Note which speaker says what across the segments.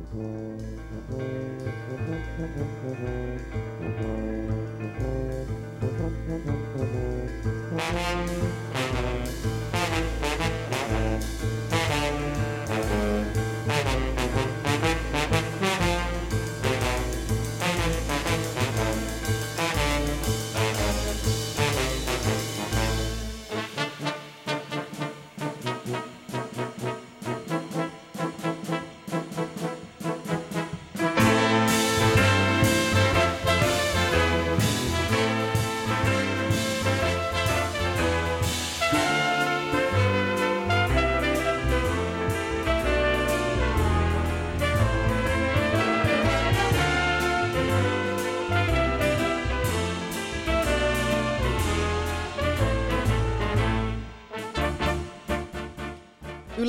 Speaker 1: U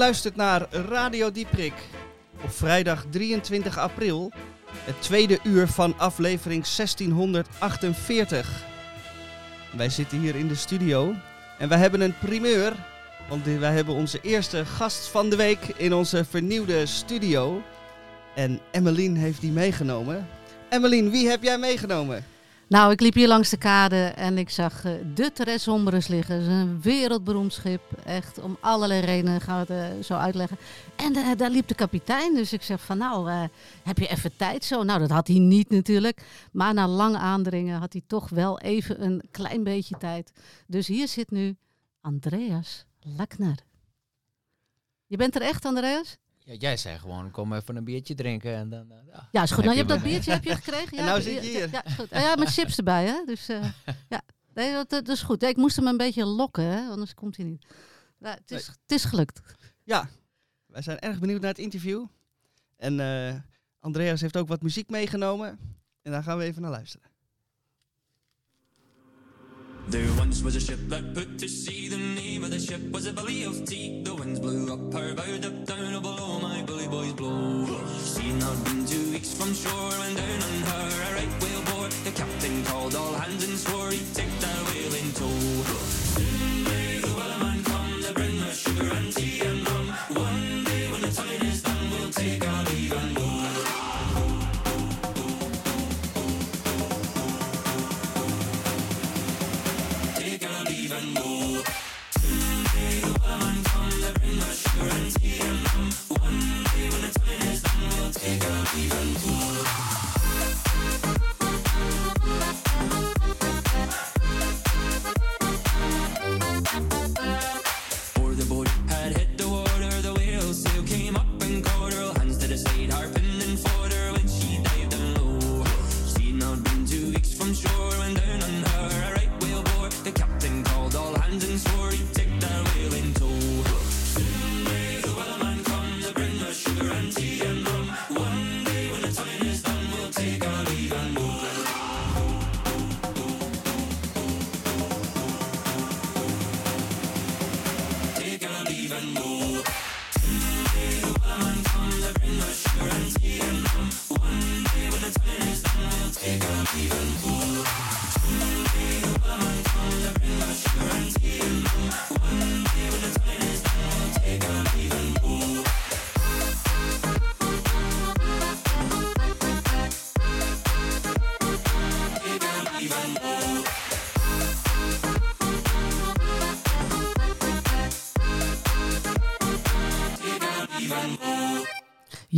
Speaker 1: luistert naar Radio Dieprik op vrijdag 23 april, het tweede uur van aflevering 1648. Wij zitten hier in de studio en wij hebben een primeur, want wij hebben onze eerste gast van de week in onze vernieuwde studio. En Emmeline heeft die meegenomen. Emmeline, wie heb jij meegenomen?
Speaker 2: Nou, ik liep hier langs de kade en ik zag uh, de Sombrus liggen. Is een wereldberoemd schip. Echt om allerlei redenen gaan we het uh, zo uitleggen. En uh, daar liep de kapitein. Dus ik zeg van nou, heb je even tijd zo? Nou, dat had hij niet natuurlijk. Maar na lang aandringen had hij toch wel even een klein beetje tijd. Dus hier zit nu Andreas Lackner. Je bent er echt, Andreas?
Speaker 3: Ja, jij zei gewoon, kom even een biertje drinken en dan... Uh, ja,
Speaker 2: ja, is goed. Nou, je hebt dat biertje heb je gekregen. Ja,
Speaker 1: en nou zit je hier.
Speaker 2: Ja, goed. ja, met chips erbij, hè. Dus uh, ja, nee, dat, dat, is goed. Ik moest hem een beetje lokken, hè, anders komt hij niet. Nou, het, is, het is gelukt.
Speaker 1: Ja, wij zijn erg benieuwd naar het interview. En uh, Andreas heeft ook wat muziek meegenomen. En daar gaan we even naar luisteren.
Speaker 4: There once was a ship that put to sea. The name of the ship was a belly of tea. The winds blew up her bow, up down boys blow. She not been two weeks from shore when down on her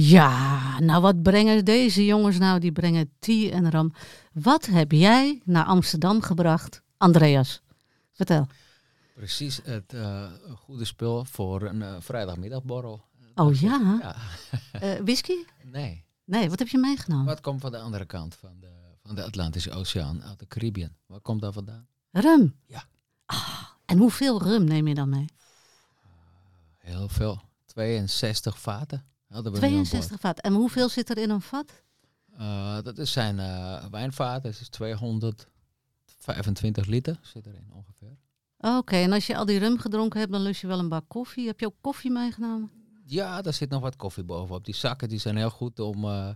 Speaker 2: Ja, nou wat brengen deze jongens nou? Die brengen tea en ram. Wat heb jij naar Amsterdam gebracht, Andreas? Vertel.
Speaker 3: Precies het eh, goede spul voor een eh, vrijdagmiddagborrel.
Speaker 2: Oh ja?
Speaker 3: Ja,
Speaker 2: Eh, whisky?
Speaker 3: nee.
Speaker 2: Nee, wat heb je meegenomen?
Speaker 3: Wat komt van de andere kant van de, van de Atlantische Oceaan, uit de Caribbean? Wat komt daar vandaan?
Speaker 2: Rum?
Speaker 3: Ja.
Speaker 2: Ah, en hoeveel rum neem je dan mee?
Speaker 3: Heel veel. 62 vaten hadden we nu aan boord.
Speaker 2: 62 vat. En hoeveel zit er in een vat?
Speaker 3: Eh, dat is zijn eh, wijnvaten. Dat is 225 liter zit erin ongeveer.
Speaker 2: Oké, en als je al die rum gedronken hebt, dan lust je wel een bak koffie. Heb je ook koffie meegenomen?
Speaker 3: Ja, daar zit nog wat koffie bovenop. Die zakken die zijn heel goed om, eh,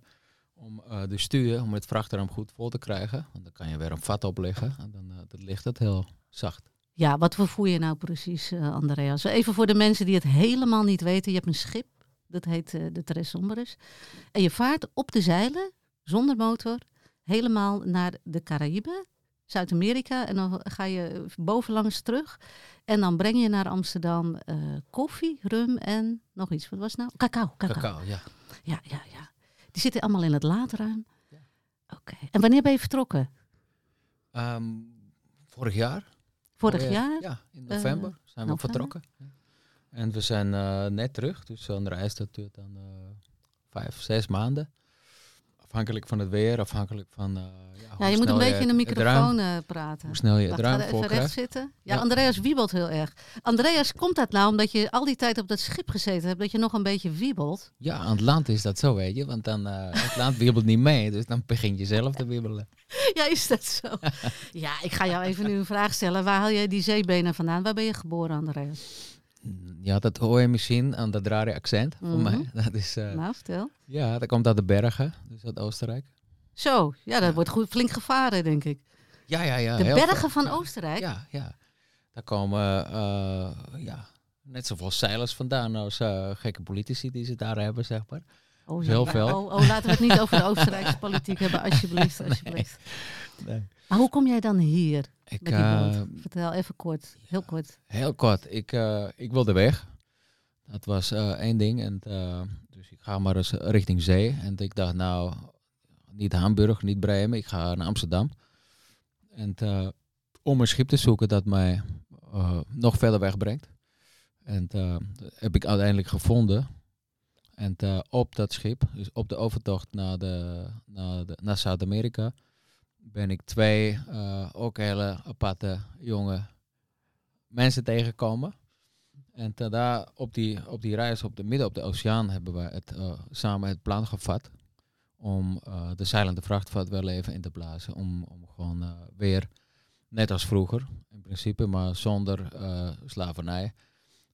Speaker 3: om de stuur, om het vrachtraam goed vol te krijgen. Want dan kan je weer een vat opleggen en dan, dan ligt het heel zacht.
Speaker 2: Ja, wat vervoer je nou precies, Andreas? Even voor de mensen die het helemaal niet weten. Je hebt een schip. Dat heet eh, de Tres Sombres. En je vaart op de zeilen, zonder motor, helemaal naar de Caraïben, Zuid-Amerika. En dan ga je bovenlangs terug. En dan breng je naar Amsterdam eh, koffie, rum en nog iets. Wat was het nou? Cacao. Cacao.
Speaker 3: Ja.
Speaker 2: Ja, ja, ja. Die zitten allemaal in het laadruim.
Speaker 3: Ja.
Speaker 2: Oké. En wanneer ben je vertrokken?
Speaker 3: Ehm, vorig jaar.
Speaker 2: Vorig
Speaker 3: ja.
Speaker 2: jaar?
Speaker 3: Ja, in november zijn we
Speaker 2: november?
Speaker 3: vertrokken. En we zijn eh, net terug, dus zo'n reis dat duurt dan eh, vijf, zes maanden. Afhankelijk van het weer, afhankelijk van... eh, ja,
Speaker 2: Ja, je moet een beetje in de
Speaker 3: ruim-
Speaker 2: microfoon praten.
Speaker 3: Hoe snel je het ruim
Speaker 2: even recht
Speaker 3: krijgt.
Speaker 2: zitten. Ja,
Speaker 3: Ja.
Speaker 2: Andreas wiebelt heel erg. Andreas, komt dat nou omdat je al die tijd op dat schip gezeten hebt, dat je nog een beetje wiebelt?
Speaker 3: Ja, aan het land is dat zo, weet je. Want dan, het land wiebelt niet mee, dus dan begin je zelf te wiebelen.
Speaker 2: Ja, is dat zo? ja, ik ga jou even nu een vraag stellen. Waar haal jij die zeebenen vandaan? Waar ben je geboren, Andreas?
Speaker 3: Ja, dat hoor je misschien aan dat rare accent voor
Speaker 2: Mhm.
Speaker 3: mij. Dat is, eh,
Speaker 2: Nou, vertel.
Speaker 3: ja, dat komt uit de bergen, dus uit Oostenrijk.
Speaker 2: Zo, ja, dat
Speaker 3: Ja.
Speaker 2: wordt goed, flink gevaren, denk ik.
Speaker 3: Ja, ja, ja.
Speaker 2: de
Speaker 3: heel
Speaker 2: bergen
Speaker 3: veel.
Speaker 2: van. Oostenrijk?
Speaker 3: Ja, ja. Daar komen eh, ja, net zoveel zeilers vandaan als eh, gekke politici die ze daar hebben, zeg maar.
Speaker 2: Oh,
Speaker 3: Heel
Speaker 2: ja.
Speaker 3: veel.
Speaker 2: Oh, oh, laten we het niet over de Oostenrijkse politiek hebben, alsjeblieft. alsjeblieft. Maar hoe kom jij dan hier
Speaker 3: Ik,
Speaker 2: met die
Speaker 3: eh,
Speaker 2: Vertel even kort, heel kort.
Speaker 3: heel kort, ik, eh, ik wilde weg. Dat was eh, één ding. En, eh, dus ik ga maar eens richting zee. En ik dacht, nou, niet Hamburg, niet Bremen, ik ga naar Amsterdam. En eh, om een schip te zoeken dat mij eh, nog verder wegbrengt. En eh, dat heb ik uiteindelijk gevonden. En eh, op dat schip, dus op de overtocht naar, de, naar, de, naar Zuid-Amerika, ben ik twee eh, ook hele aparte jonge mensen tegengekomen. En daar op die, op die reis op de midden op de oceaan hebben we het, eh, samen het plan gevat om eh, de zeilende vrachtvaart wel even in te blazen. Om, om gewoon weer, net als vroeger in principe, maar zonder slavernij.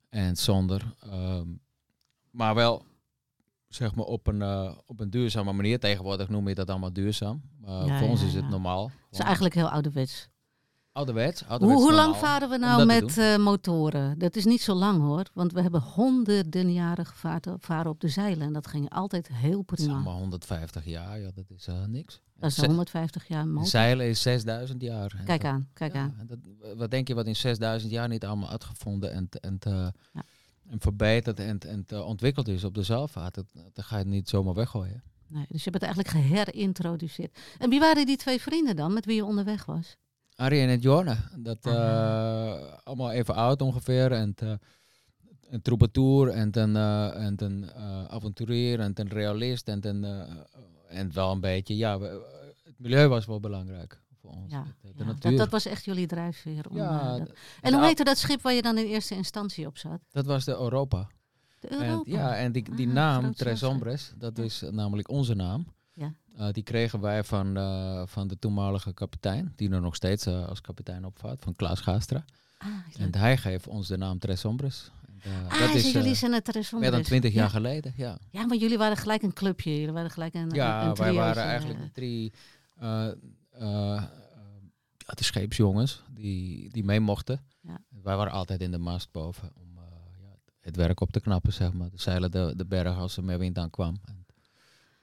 Speaker 3: En zonder, ehm, maar wel zeg maar op een, eh, op een duurzame manier. Tegenwoordig noem je dat allemaal duurzaam. Maar
Speaker 2: Ja,
Speaker 3: voor ons
Speaker 2: ja,
Speaker 3: is het
Speaker 2: ja.
Speaker 3: normaal.
Speaker 2: Het is eigenlijk heel ouderwets.
Speaker 3: ouderwets.
Speaker 2: Hoe,
Speaker 3: ouderwets
Speaker 2: hoe lang varen we nou
Speaker 3: dat
Speaker 2: met eh, motoren? Dat is niet zo lang hoor, want we hebben honderden jaren gevaard, varen op de zeilen. En dat ging altijd heel
Speaker 3: is
Speaker 2: prima.
Speaker 3: allemaal 150 jaar, ja, dat is eh, niks.
Speaker 2: Dat is
Speaker 3: Ze-
Speaker 2: al 150 jaar motor.
Speaker 3: Zeilen is 6000 jaar.
Speaker 2: Kijk
Speaker 3: dat-
Speaker 2: aan, kijk aan.
Speaker 3: dat, wat denk je wat in 6000 jaar niet allemaal uitgevonden en, en. En verbeterd en, en te ontwikkeld is op de zeilvaart? Dat, dat ga je niet zomaal weggooien.
Speaker 2: Nee, dus je hebt het eigenlijk geherintroduceerd. En wie waren die twee vrienden dan, met wie je onderweg was?
Speaker 3: Arie en Jorne, dat eh, allemaal even oud ongeveer. En te- een troubadour en een, eh, en een eh, avonturier en een realist en een, eh, en wel een beetje, ja, we- het milieu was wel belangrijk voor ons.
Speaker 2: Ja,
Speaker 3: de, de
Speaker 2: ja,
Speaker 3: natuur.
Speaker 2: dat, dat was echt jullie drijfveer. Om,
Speaker 3: ja,
Speaker 2: eh, dat- En
Speaker 3: de
Speaker 2: hoe
Speaker 3: Al-
Speaker 2: heette dat schip waar je dan in eerste instantie op zat?
Speaker 3: Dat was de Europa.
Speaker 2: De
Speaker 3: En,
Speaker 2: Europa.
Speaker 3: ja, en die, die
Speaker 2: Ah,
Speaker 3: naam, Tres Hombres, dat is eh, namelijk onze naam.
Speaker 2: Ja.
Speaker 3: Eh, die kregen wij van, eh, van de toenmalige kapitein, die er nog steeds eh, als kapitein opvaart, van Klaas Gaastra.
Speaker 2: Ah.
Speaker 3: En hij geeft ons de naam Tres Hombres. Eh,
Speaker 2: Ah,
Speaker 3: dat
Speaker 2: is jullie
Speaker 3: eh,
Speaker 2: zijn het Tres
Speaker 3: meer dan
Speaker 2: Hombres.
Speaker 3: twintig jaar
Speaker 2: ja.
Speaker 3: geleden. Ja,
Speaker 2: Ja, maar jullie waren gelijk een clubje. Jullie waren gelijk een,
Speaker 3: ja
Speaker 2: een
Speaker 3: wij waren eigenlijk
Speaker 2: eh.
Speaker 3: de drie eh, eh, eh, de scheepsjongens die, die mee mochten.
Speaker 2: Ja.
Speaker 3: Wij waren altijd in de mast boven om eh, ja, het werk op te knappen, zeg maar. De zeilen de, de berg als er meer wind aan kwam. En,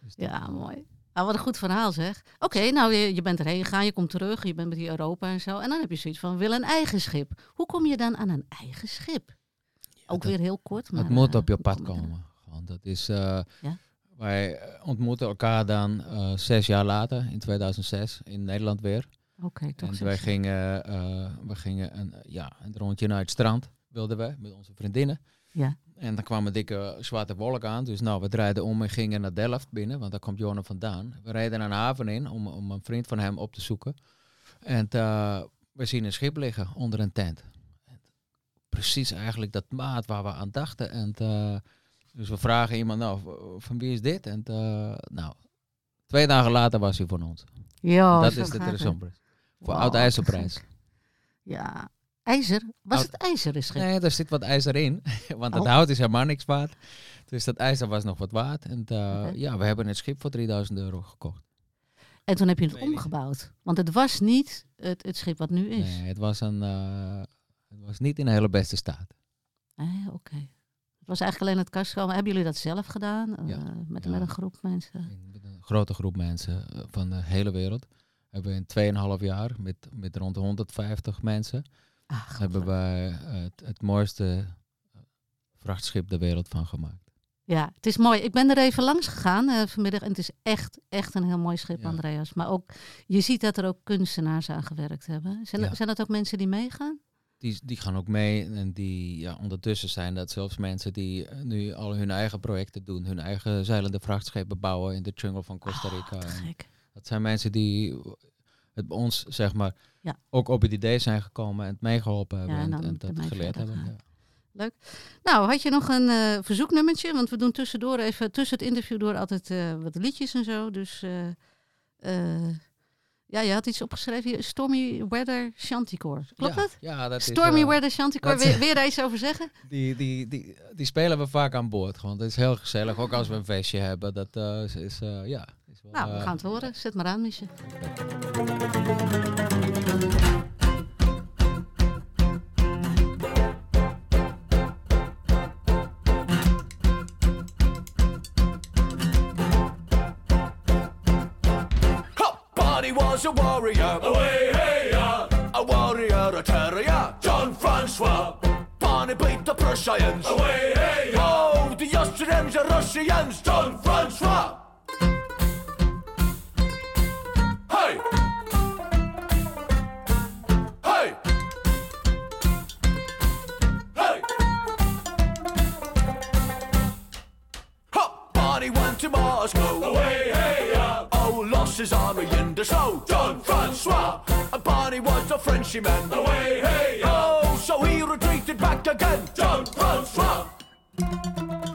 Speaker 3: dus
Speaker 2: Ja, mooi. Nou, wat een goed verhaal zeg. Oké, nou je, je bent erheen gegaan, je komt terug, je bent met die Europa en zo. En dan heb je zoiets van, wil een eigen schip. Hoe kom je dan aan een eigen schip? Ook
Speaker 3: dat-
Speaker 2: weer heel kort, maar...
Speaker 3: het moet
Speaker 2: eh,
Speaker 3: op je pad komen. Gewoon, dat is, eh,
Speaker 2: Ja?
Speaker 3: Wij eh, ontmoeten elkaar dan eh, zes jaar later, in 2006, in Nederland weer.
Speaker 2: Oké, toch
Speaker 3: en wij gingen, eh, we gingen een, ja, een rondje naar het strand, wilden we, met onze vriendinnen.
Speaker 2: Ja.
Speaker 3: En dan kwam een dikke zwarte wolk aan. Dus nou, we draaiden om en gingen naar Delft binnen, want daar komt Jorne vandaan. We reden een haven in om, om een vriend van hem op te zoeken. En we zien een schip liggen onder een tent. En precies eigenlijk dat maat waar we aan dachten. En dus we vragen iemand, nou, van wie is dit? En eh, nou, twee dagen later was hij van ons.
Speaker 2: Ja,
Speaker 3: dat is de. Terresombres. Voor
Speaker 2: Wauw,
Speaker 3: oud
Speaker 2: te
Speaker 3: ijzerprijs.
Speaker 2: gek. Ja. IJzer? Was
Speaker 3: Oud-
Speaker 2: het ijzeren schip?
Speaker 3: Nee, daar zit wat ijzer in. Want het
Speaker 2: Oh.
Speaker 3: hout is helemaal niks waard. Dus dat ijzer was nog wat waard. En eh, ja, we hebben het schip voor 3000 euro gekocht.
Speaker 2: En toen heb je het omgebouwd. Want het was niet het, het schip wat nu is.
Speaker 3: Nee, het was, een, eh, het was niet in een hele beste staat.
Speaker 2: Nee, oké. Was eigenlijk alleen het kastkomen. Hebben jullie dat zelf gedaan? Eh, met,
Speaker 3: Ja.
Speaker 2: met een groep mensen?
Speaker 3: Met een grote groep mensen eh, van de hele wereld. Hebben we in 2,5 jaar met, met rond de 150 mensen
Speaker 2: Ah,
Speaker 3: hebben wij eh, het, het mooiste vrachtschip de wereld van gemaakt.
Speaker 2: Ja, het is mooi. Ik ben er even langs gegaan vanmiddag en het is echt, echt een heel mooi schip,
Speaker 3: Ja.
Speaker 2: Andreas. Maar ook, je ziet dat er ook kunstenaars aan gewerkt hebben. Zijn,
Speaker 3: Ja.
Speaker 2: zijn dat ook mensen die meegaan?
Speaker 3: Die, die gaan ook mee en die, ja, ondertussen zijn dat zelfs mensen die eh, nu al hun eigen projecten doen. Hun eigen zeilende vrachtschepen bouwen in de jungle van Costa
Speaker 2: Oh,
Speaker 3: Rica.
Speaker 2: gek.
Speaker 3: dat zijn mensen die het bij ons, zeg maar,
Speaker 2: Ja.
Speaker 3: ook op het idee zijn gekomen en het meegeholpen hebben
Speaker 2: en
Speaker 3: en,
Speaker 2: dan
Speaker 3: en dat geleerd hebben. Ja.
Speaker 2: Nou, had je nog een eh, verzoeknummertje? Want we doen tussendoor even, tussen het interview door altijd eh, wat liedjes en zo. Dus ja, je had iets opgeschreven hier. Stormy Weather Chanticore. Klopt
Speaker 3: ja,
Speaker 2: dat?
Speaker 3: Ja, dat
Speaker 2: Stormy
Speaker 3: is, eh,
Speaker 2: Weather Wil wil je daar iets over zeggen?
Speaker 3: Die, die, die, die spelen we vaak aan boord. Gewoon. Dat is heel gezellig. Ook als we een feestje hebben. Dat eh, is, eh, ja, is wel,
Speaker 2: Nou, we gaan het horen. Zet maar aan, Miesje.
Speaker 4: Was a warrior. Away, hey, ya. A warrior, a terrier. John Francois. Barney beat the Prussians. Away, hey, ya. Oh, the Austrians, the Russians. John Francois. Hey. Hey. Hey. Hop, Barney went to Moscow. Away, hey, his army in the snow. John Francois. And Barney was a Frenchman. Away, hey. Oh, so he retreated back again. John Francois.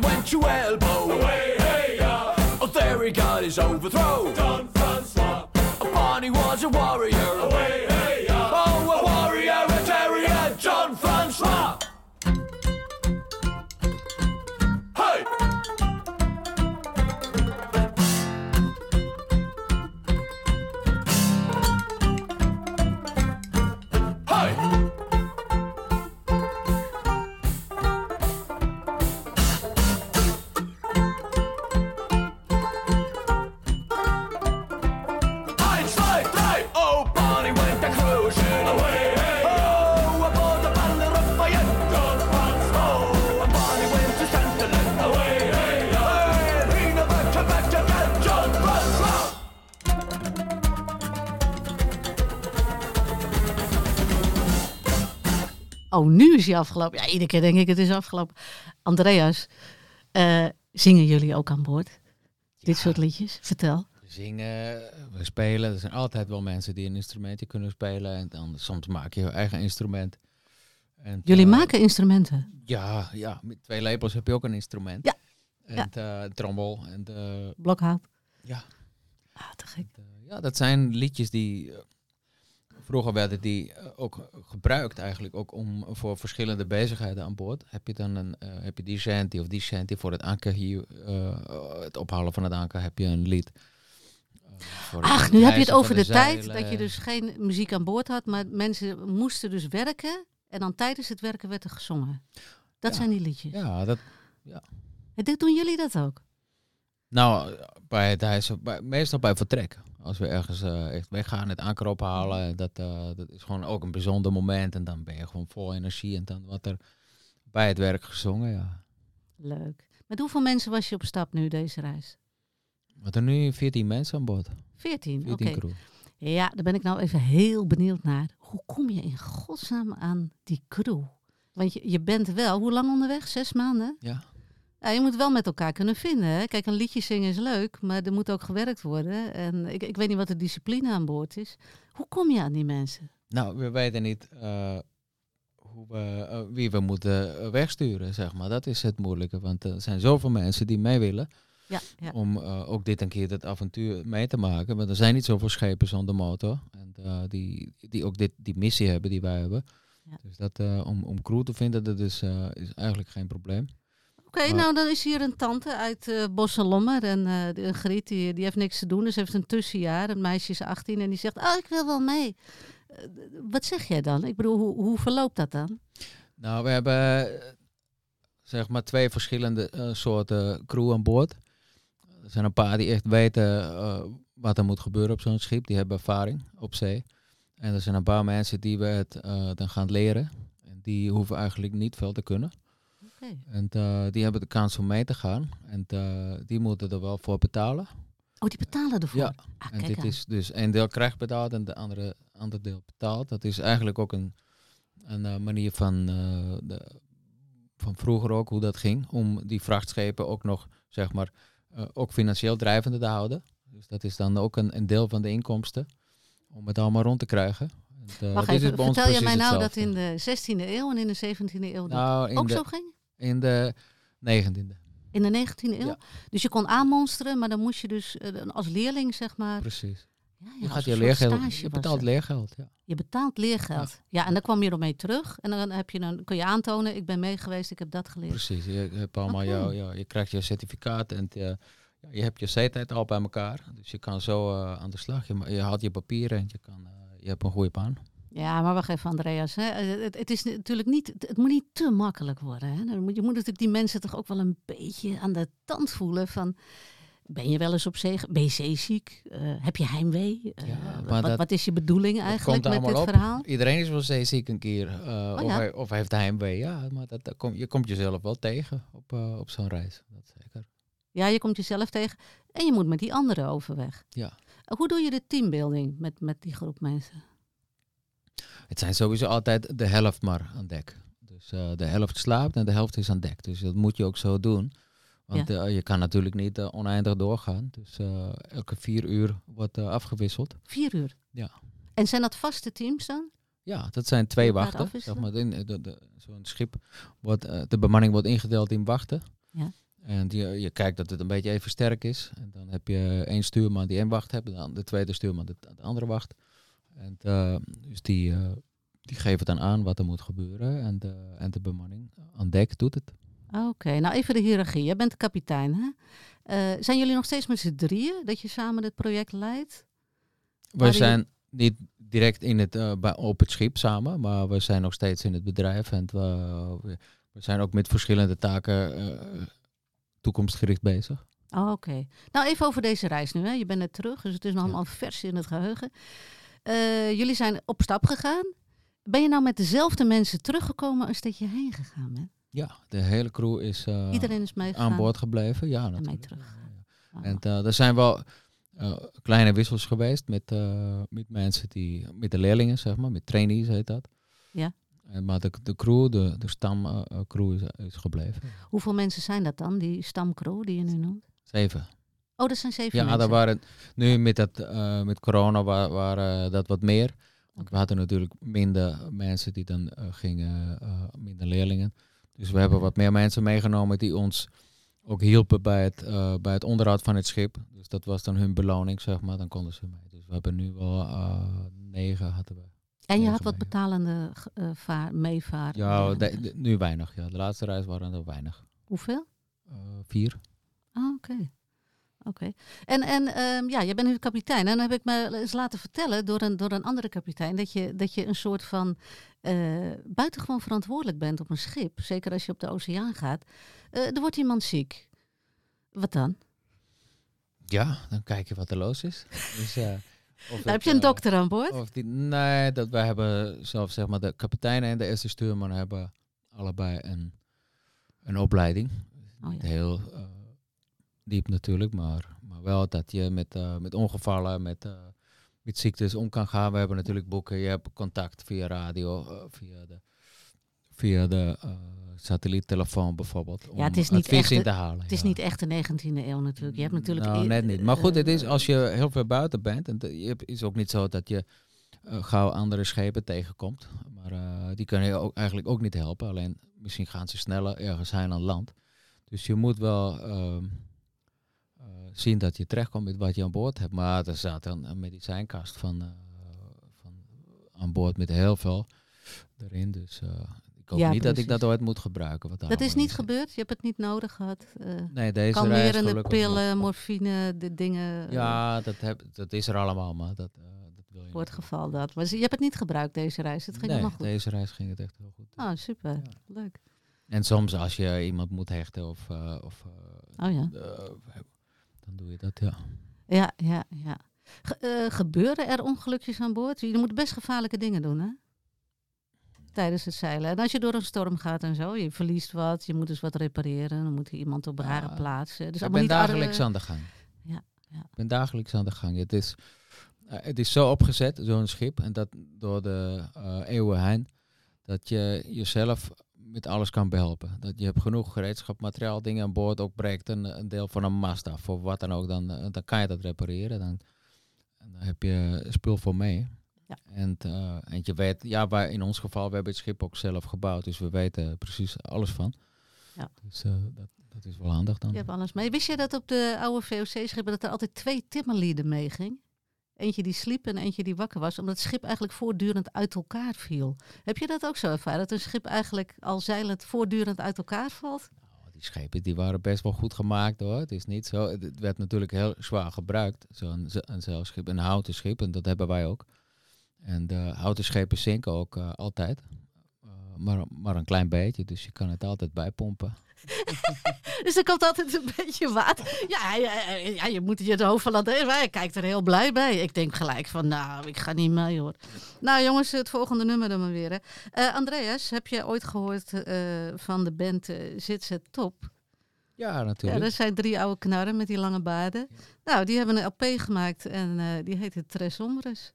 Speaker 4: Barney went to elbow. Away, hey, ya. Oh, there he got his overthrow. Don Francois. Barney was a warrior. Away, hey,
Speaker 2: is hij afgelopen. Ja, iedere keer denk ik het is afgelopen. Andreas, eh, zingen jullie ook aan boord? Dit soort liedjes? Vertel.
Speaker 3: We zingen, we spelen. Er zijn altijd wel mensen die een instrumentje kunnen spelen. En dan soms maak je je eigen instrument. En,
Speaker 2: Jullie
Speaker 3: eh,
Speaker 2: maken instrumenten.
Speaker 3: Ja, ja, met twee lepels heb je ook een instrument.
Speaker 2: Ja,
Speaker 3: En eh, trommel. En
Speaker 2: Blokhout.
Speaker 3: ja,
Speaker 2: Ah, te gek.
Speaker 3: ja, dat zijn liedjes die... vroeger werden die eh, ook gebruikt eigenlijk ook om voor verschillende bezigheden aan boord. Heb je dan een, eh, heb je die shanty of die shanty voor het anker hier, eh, het ophalen van het anker, heb je een lied.
Speaker 2: Ach, nu heb je het over de, tijd dat je dus geen muziek aan boord had, maar mensen moesten dus werken en dan tijdens het werken werd er gezongen. Dat
Speaker 3: Ja.
Speaker 2: zijn die liedjes.
Speaker 3: Ja, dat,
Speaker 2: En dit doen jullie dat ook?
Speaker 3: Nou, bij het bij, meestal bij vertrek. Als we ergens eh, echt weggaan, het anker ophalen, dat, eh, dat is gewoon ook een bijzonder moment. En dan ben je gewoon vol energie. En dan wordt er bij het werk gezongen, ja.
Speaker 2: Leuk. Met hoeveel mensen was je op stap nu deze reis?
Speaker 3: Wat er nu 14 mensen aan boord.
Speaker 2: 14, oké.
Speaker 3: 14 crew.
Speaker 2: Ja, daar ben ik nou even heel benieuwd naar. Hoe kom je in godsnaam aan die crew? Want je, je bent wel, hoe lang onderweg? Zes maanden?
Speaker 3: Ja.
Speaker 2: Ja, je moet wel met elkaar kunnen vinden. Hè? Kijk, een liedje zingen is leuk, maar er moet ook gewerkt worden. En ik, ik weet niet wat de discipline aan boord is. Hoe kom je aan die mensen?
Speaker 3: Nou, we weten niet eh, hoe we, eh, wie we moeten eh, wegsturen, zeg maar. Dat is het moeilijke, want er zijn zoveel mensen die mee willen
Speaker 2: Ja, ja.
Speaker 3: om ook dit een keer dat avontuur mee te maken. Want er zijn niet zoveel schepen zonder motor en die, die ook dit, die missie hebben die wij hebben.
Speaker 2: Ja.
Speaker 3: Dus dat, om, om crew te vinden, dat is, is eigenlijk geen probleem.
Speaker 2: Oké,
Speaker 3: Maar-
Speaker 2: nou dan is hier een tante uit eh Bos en de Griet die, die heeft niks te doen. Dus ze heeft een tussenjaar. Een meisje is 18 en die zegt, oh ik wil wel mee. Eh, wat zeg jij dan? Ik bedoel, hoe, hoe verloopt dat dan?
Speaker 3: Nou, we hebben zeg maar twee verschillende soorten crew aan boord. Er zijn een paar die echt weten wat er moet gebeuren op zo'n schip. Die hebben ervaring op zee. En er zijn een paar mensen die we het dan gaan leren. En die hoeven eigenlijk niet veel te kunnen. En eh, die hebben de kans om mee te gaan. En eh, die moeten er wel voor betalen.
Speaker 2: Oh, die betalen ervoor?
Speaker 3: Ja,
Speaker 2: Ah,
Speaker 3: En dit
Speaker 2: aan.
Speaker 3: is dus een deel krijgt betaald en de andere ander deel betaald. Dat is eigenlijk ook een, een eh, manier van, de, van vroeger ook hoe dat ging. Om die vrachtschepen ook nog, zeg maar, ook financieel drijvende te houden. Dus dat is dan ook een, een deel van de inkomsten. Om het allemaal rond te krijgen. En, eh,
Speaker 2: Wacht
Speaker 3: dit is
Speaker 2: even, vertel je mij nou dat in de 16e eeuw en in de 17e eeuw dat
Speaker 3: Nou,
Speaker 2: ook
Speaker 3: de,
Speaker 2: zo ging?
Speaker 3: In de 19e.
Speaker 2: In de 19e eeuw?
Speaker 3: Ja.
Speaker 2: Dus je kon aanmonsteren, maar dan moest je dus eh, als leerling, zeg maar...
Speaker 3: Precies.
Speaker 2: Ja, ja,
Speaker 3: Je gaat je leergeld, je betaalt leergeld. Ja.
Speaker 2: Je betaalt leergeld. Ja. en dan kwam je ermee terug. En dan, heb je dan kun je aantonen, ik ben mee geweest, ik heb dat geleerd.
Speaker 3: Precies, je, hebt allemaal jouw, ja, je krijgt je certificaat en eh, ja, je hebt je C-tijd al bij elkaar. Dus je kan zo eh, aan de slag. Je, je haalt je papieren en je, kan, je hebt een goede baan.
Speaker 2: Ja, maar wacht even, Andreas. Hè. Eh, Het, het is natuurlijk niet, het, moet niet te makkelijk worden. Hè. Je moet natuurlijk die mensen toch ook wel een beetje aan de tand voelen van... Ben je wel eens op zee? Ben je zeeziek? Eh, heb je heimwee? Eh,
Speaker 3: Ja,
Speaker 2: wat- wat,
Speaker 3: dat-
Speaker 2: wat is je bedoeling eigenlijk met dit
Speaker 3: op.
Speaker 2: verhaal?
Speaker 3: Iedereen is wel zeeziek een keer.
Speaker 2: Oh,
Speaker 3: of,
Speaker 2: ja.
Speaker 3: hij, of heeft heimwee. Ja, maar dat, dat kom, je komt jezelf wel tegen op, op zo'n reis. Dat zeker.
Speaker 2: Ja, je komt jezelf tegen en je moet met die anderen overweg.
Speaker 3: Ja.
Speaker 2: Hoe doe je de teambuilding met, met die groep mensen?
Speaker 3: Het zijn sowieso altijd de helft maar aan dek. Dus eh, de helft slaapt en de helft is aan dek. Dus dat moet je ook zo doen. Want eh, je kan natuurlijk niet eh, oneindig doorgaan. Dus elke vier uur wordt afgewisseld.
Speaker 2: Vier uur?
Speaker 3: Ja.
Speaker 2: En zijn dat vaste teams dan?
Speaker 3: Ja, dat zijn twee wachten. Zeg maar, Zo'n schip wordt, de bemanning wordt ingedeeld in wachten.
Speaker 2: Ja.
Speaker 3: En die, je kijkt dat het een beetje even sterk is. En dan heb je één stuurman die één wacht heeft. Dan de tweede stuurman de, de andere wacht. En eh, dus die, eh, die geven dan aan wat er moet gebeuren. En de, en de bemanning aan dek doet het.
Speaker 2: Oké, nou even de hiërarchie. Jij bent de kapitein, hè? Eh, zijn jullie nog steeds met z'n drieën dat je samen dit project leidt?
Speaker 3: We zijn niet direct in het, op het schip samen, maar we zijn nog steeds in het bedrijf. En we, we, zijn ook met verschillende taken toekomstgericht bezig.
Speaker 2: Oh, oké. Nou, even over deze reis nu. Hè. Je bent net terug, dus het is nog
Speaker 3: Ja.
Speaker 2: allemaal vers in het geheugen. Eh, jullie zijn op stap gegaan. Ben je nou met dezelfde mensen teruggekomen als dat je heen gegaan bent?
Speaker 3: Ja, de hele crew is eh,
Speaker 2: Iedereen is meegegaan.
Speaker 3: aan boord gebleven. Ja,
Speaker 2: En mee
Speaker 3: natuurlijk.
Speaker 2: terug.
Speaker 3: Ja, ja.
Speaker 2: Oh.
Speaker 3: En eh, er zijn wel eh, kleine wissels geweest met, eh, met mensen die, met de leerlingen, zeg maar, met trainees heet dat.
Speaker 2: Ja.
Speaker 3: En, maar de, de crew, de, de stamcrew is, is gebleven.
Speaker 2: Hoeveel mensen zijn dat dan, die stamcrew die je nu noemt?
Speaker 3: Zeven.
Speaker 2: Oh, dat zijn zeven
Speaker 3: Ja,
Speaker 2: mensen.
Speaker 3: er waren nu met, dat, eh, met corona wa- waren dat wat meer. Want we hadden natuurlijk minder mensen die dan eh, gingen, eh, minder leerlingen. Dus we hebben wat meer mensen meegenomen die ons ook hielpen bij het, bij het onderhoud van het schip. Dus dat was dan hun beloning, zeg maar. Dan konden ze mee. Dus we hebben nu wel negen hadden we.
Speaker 2: En je had wat betalende vaar, meevaar.
Speaker 3: Ja, de- de- nu weinig. Ja. De laatste reis waren er weinig.
Speaker 2: Hoeveel?
Speaker 3: Vier.
Speaker 2: Ah, oké. Oké. En, en ehm, ja, jij bent nu kapitein. En dan heb ik me eens laten vertellen door een, door een andere kapitein dat je, dat je een soort van eh buitengewoon verantwoordelijk bent op een schip. Zeker als je op de oceaan gaat. Eh, er wordt iemand ziek. Wat dan?
Speaker 3: Ja, dan kijk je wat er los is. Dus, of
Speaker 2: heb je een
Speaker 3: eh,
Speaker 2: dokter aan boord?
Speaker 3: Of die, nee, dat wij hebben zelf zeg maar de kapitein en de eerste stuurman hebben allebei een, een opleiding.
Speaker 2: Oh, ja.
Speaker 3: heel diep natuurlijk, maar, maar wel dat je met, eh, met ongevallen, met, eh, met ziektes om kan gaan. We hebben natuurlijk boeken, je hebt contact via radio, eh, via de, via de satelliettelefoon bijvoorbeeld. Om
Speaker 2: Ja, het is niet echt
Speaker 3: in te halen.
Speaker 2: Het is niet echt de 19e eeuw natuurlijk. Je hebt natuurlijk...
Speaker 3: Nou, net niet. Maar goed, het is als je heel ver buiten bent. En hebt- is ook niet zo dat je gauw andere schepen tegenkomt. Maar die kunnen je ook, eigenlijk ook niet helpen. Alleen misschien gaan ze sneller ergens heen aan land. Dus je moet wel ehm, eh, zien dat je terechtkomt met wat je aan boord hebt. Maar er zat een, een medicijnkast van, eh, van aan boord met heel veel erin. Dus eh, ik hoop
Speaker 2: Ja,
Speaker 3: niet dat ik dat ooit moet gebruiken. Wat
Speaker 2: Dat is niet
Speaker 3: zit.
Speaker 2: gebeurd? Je hebt het niet nodig gehad? eh
Speaker 3: Nee, deze reis
Speaker 2: kalmerende pillen, morfine, de dingen.
Speaker 3: Ja, dat, heb, dat is er allemaal, maar dat, dat wil je
Speaker 2: Voor het
Speaker 3: niet.
Speaker 2: geval dat. Maar je hebt het niet gebruikt deze reis. Het ging
Speaker 3: nee,
Speaker 2: goed.
Speaker 3: deze reis ging het echt heel goed.
Speaker 2: Oh, super.
Speaker 3: Ja.
Speaker 2: Leuk.
Speaker 3: En soms als je iemand moet hechten of, of eh,
Speaker 2: Oh ja.
Speaker 3: Dan doe je dat, ja.
Speaker 2: Ja, ja, ja. Ge- eh, gebeuren er ongelukjes aan boord? Je moet best gevaarlijke dingen doen, hè? Tijdens het zeilen. En als je door een storm gaat en zo, je verliest wat, je moet dus wat repareren, dan moet iemand op rare plaatsen. Dus
Speaker 3: ik ben dagelijks aan de gang.
Speaker 2: Ja, ja.
Speaker 3: Ik ben dagelijks aan de gang. Het is, eh, het is zo opgezet, zo'n schip, en dat door de eh, eeuwen heen, dat je jezelf met alles kan behelpen. Dat je hebt genoeg gereedschap, materiaal, dingen aan boord, ook breekt een, een deel van een mast af of wat dan ook, dan, eh, dan kan je dat repareren. Dan, en dan heb je spul voor mee.
Speaker 2: Ja.
Speaker 3: En, eh, en je weet, ja, wij, in ons geval, we hebben het schip ook zelf gebouwd, dus we weten precies alles van.
Speaker 2: Ja.
Speaker 3: Dus eh, dat, dat is wel handig dan.
Speaker 2: Je hebt alles mee. Wist je dat op de oude VOC-schepen dat er altijd twee timmerlieden meeging? Eentje die sliep en eentje die wakker was, omdat het schip eigenlijk voortdurend uit elkaar viel. Heb je dat ook zo ervaren? Dat een schip eigenlijk al zeilend voortdurend uit elkaar valt?
Speaker 3: Nou, die schepen die waren best wel goed gemaakt hoor. Het is niet zo. Het werd natuurlijk heel zwaar gebruikt. Zo'n zeilschip, een houten schip. En dat hebben wij ook. En de houten schepen zinken ook eh, altijd. Eh, maar, maar een klein beetje. Dus je kan het altijd bijpompen.
Speaker 2: Dus er komt altijd een beetje water. Ja, ja, ja, je moet je het hoofd van laten. Hij kijkt er heel blij bij. Ik denk gelijk van, nou, ik ga niet mee hoor. Nou jongens, het volgende nummer dan maar weer. Hè. Eh, Andreas, heb je ooit gehoord eh, van de band eh Zit Zet Top?
Speaker 3: Ja,
Speaker 2: Ja,
Speaker 3: natuurlijk.
Speaker 2: dat zijn drie oude knarren met die lange baarden. Nou, die hebben een LP gemaakt en die heet het Tres Ombres.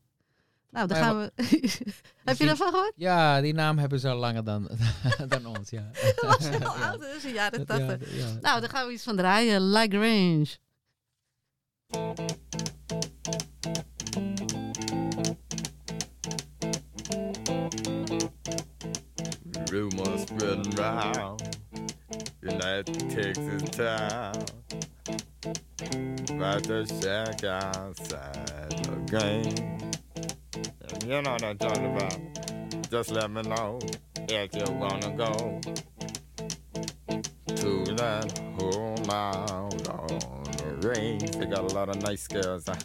Speaker 2: Nou, daar gaan we... heb je daarvan gehoord?
Speaker 3: Ja, die naam hebben ze al langer dan, dan ons. Ja.
Speaker 2: Dat was heel oud, dat is de jaren
Speaker 3: Dat- ja,
Speaker 2: tachtig.
Speaker 3: ja.
Speaker 2: Nou, daar gaan we iets van draaien. Like Range.
Speaker 5: Rumors spreading round that Texas town about the shack outside the game. You know what I'm talking about. Just let me know if you wanna go to that home out on the range. They got a lot of nice girls. Huh?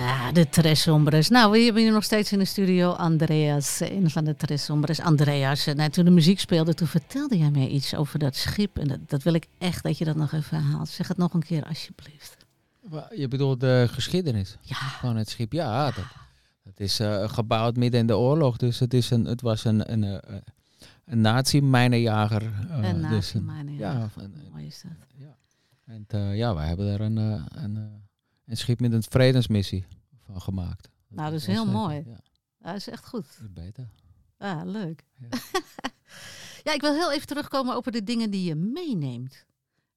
Speaker 2: Ja, de Tres Hombres. Nou, we hebben hier nog steeds in de studio Andreas, een van de Tres Hombres. Andreas, eh, nou, toen de muziek speelde, toen vertelde jij mij iets over dat schip. En dat, dat wil ik echt dat je dat nog even haalt. Zeg het nog een keer, alsjeblieft.
Speaker 3: Je bedoelt de geschiedenis
Speaker 2: Ja,
Speaker 3: van het schip? Ja, dat, dat is eh, gebouwd midden in de oorlog. Dus het, is een, het was een, een, eh, een nazi-mijnenjager. eh,
Speaker 2: en
Speaker 3: dus een-
Speaker 2: mijnen.
Speaker 3: ja,
Speaker 2: Ja, mooi is dat.
Speaker 3: Ja. En ja, wij hebben daar een, een, een schip met een vredesmissie van gemaakt.
Speaker 2: Nou, dat is heel
Speaker 3: eh,
Speaker 2: mooi.
Speaker 3: Ja,
Speaker 2: Dat is echt goed.
Speaker 3: dat is beter.
Speaker 2: Ah, leuk.
Speaker 3: Ja.
Speaker 2: Ja. ik wil heel even terugkomen over de dingen die je meeneemt.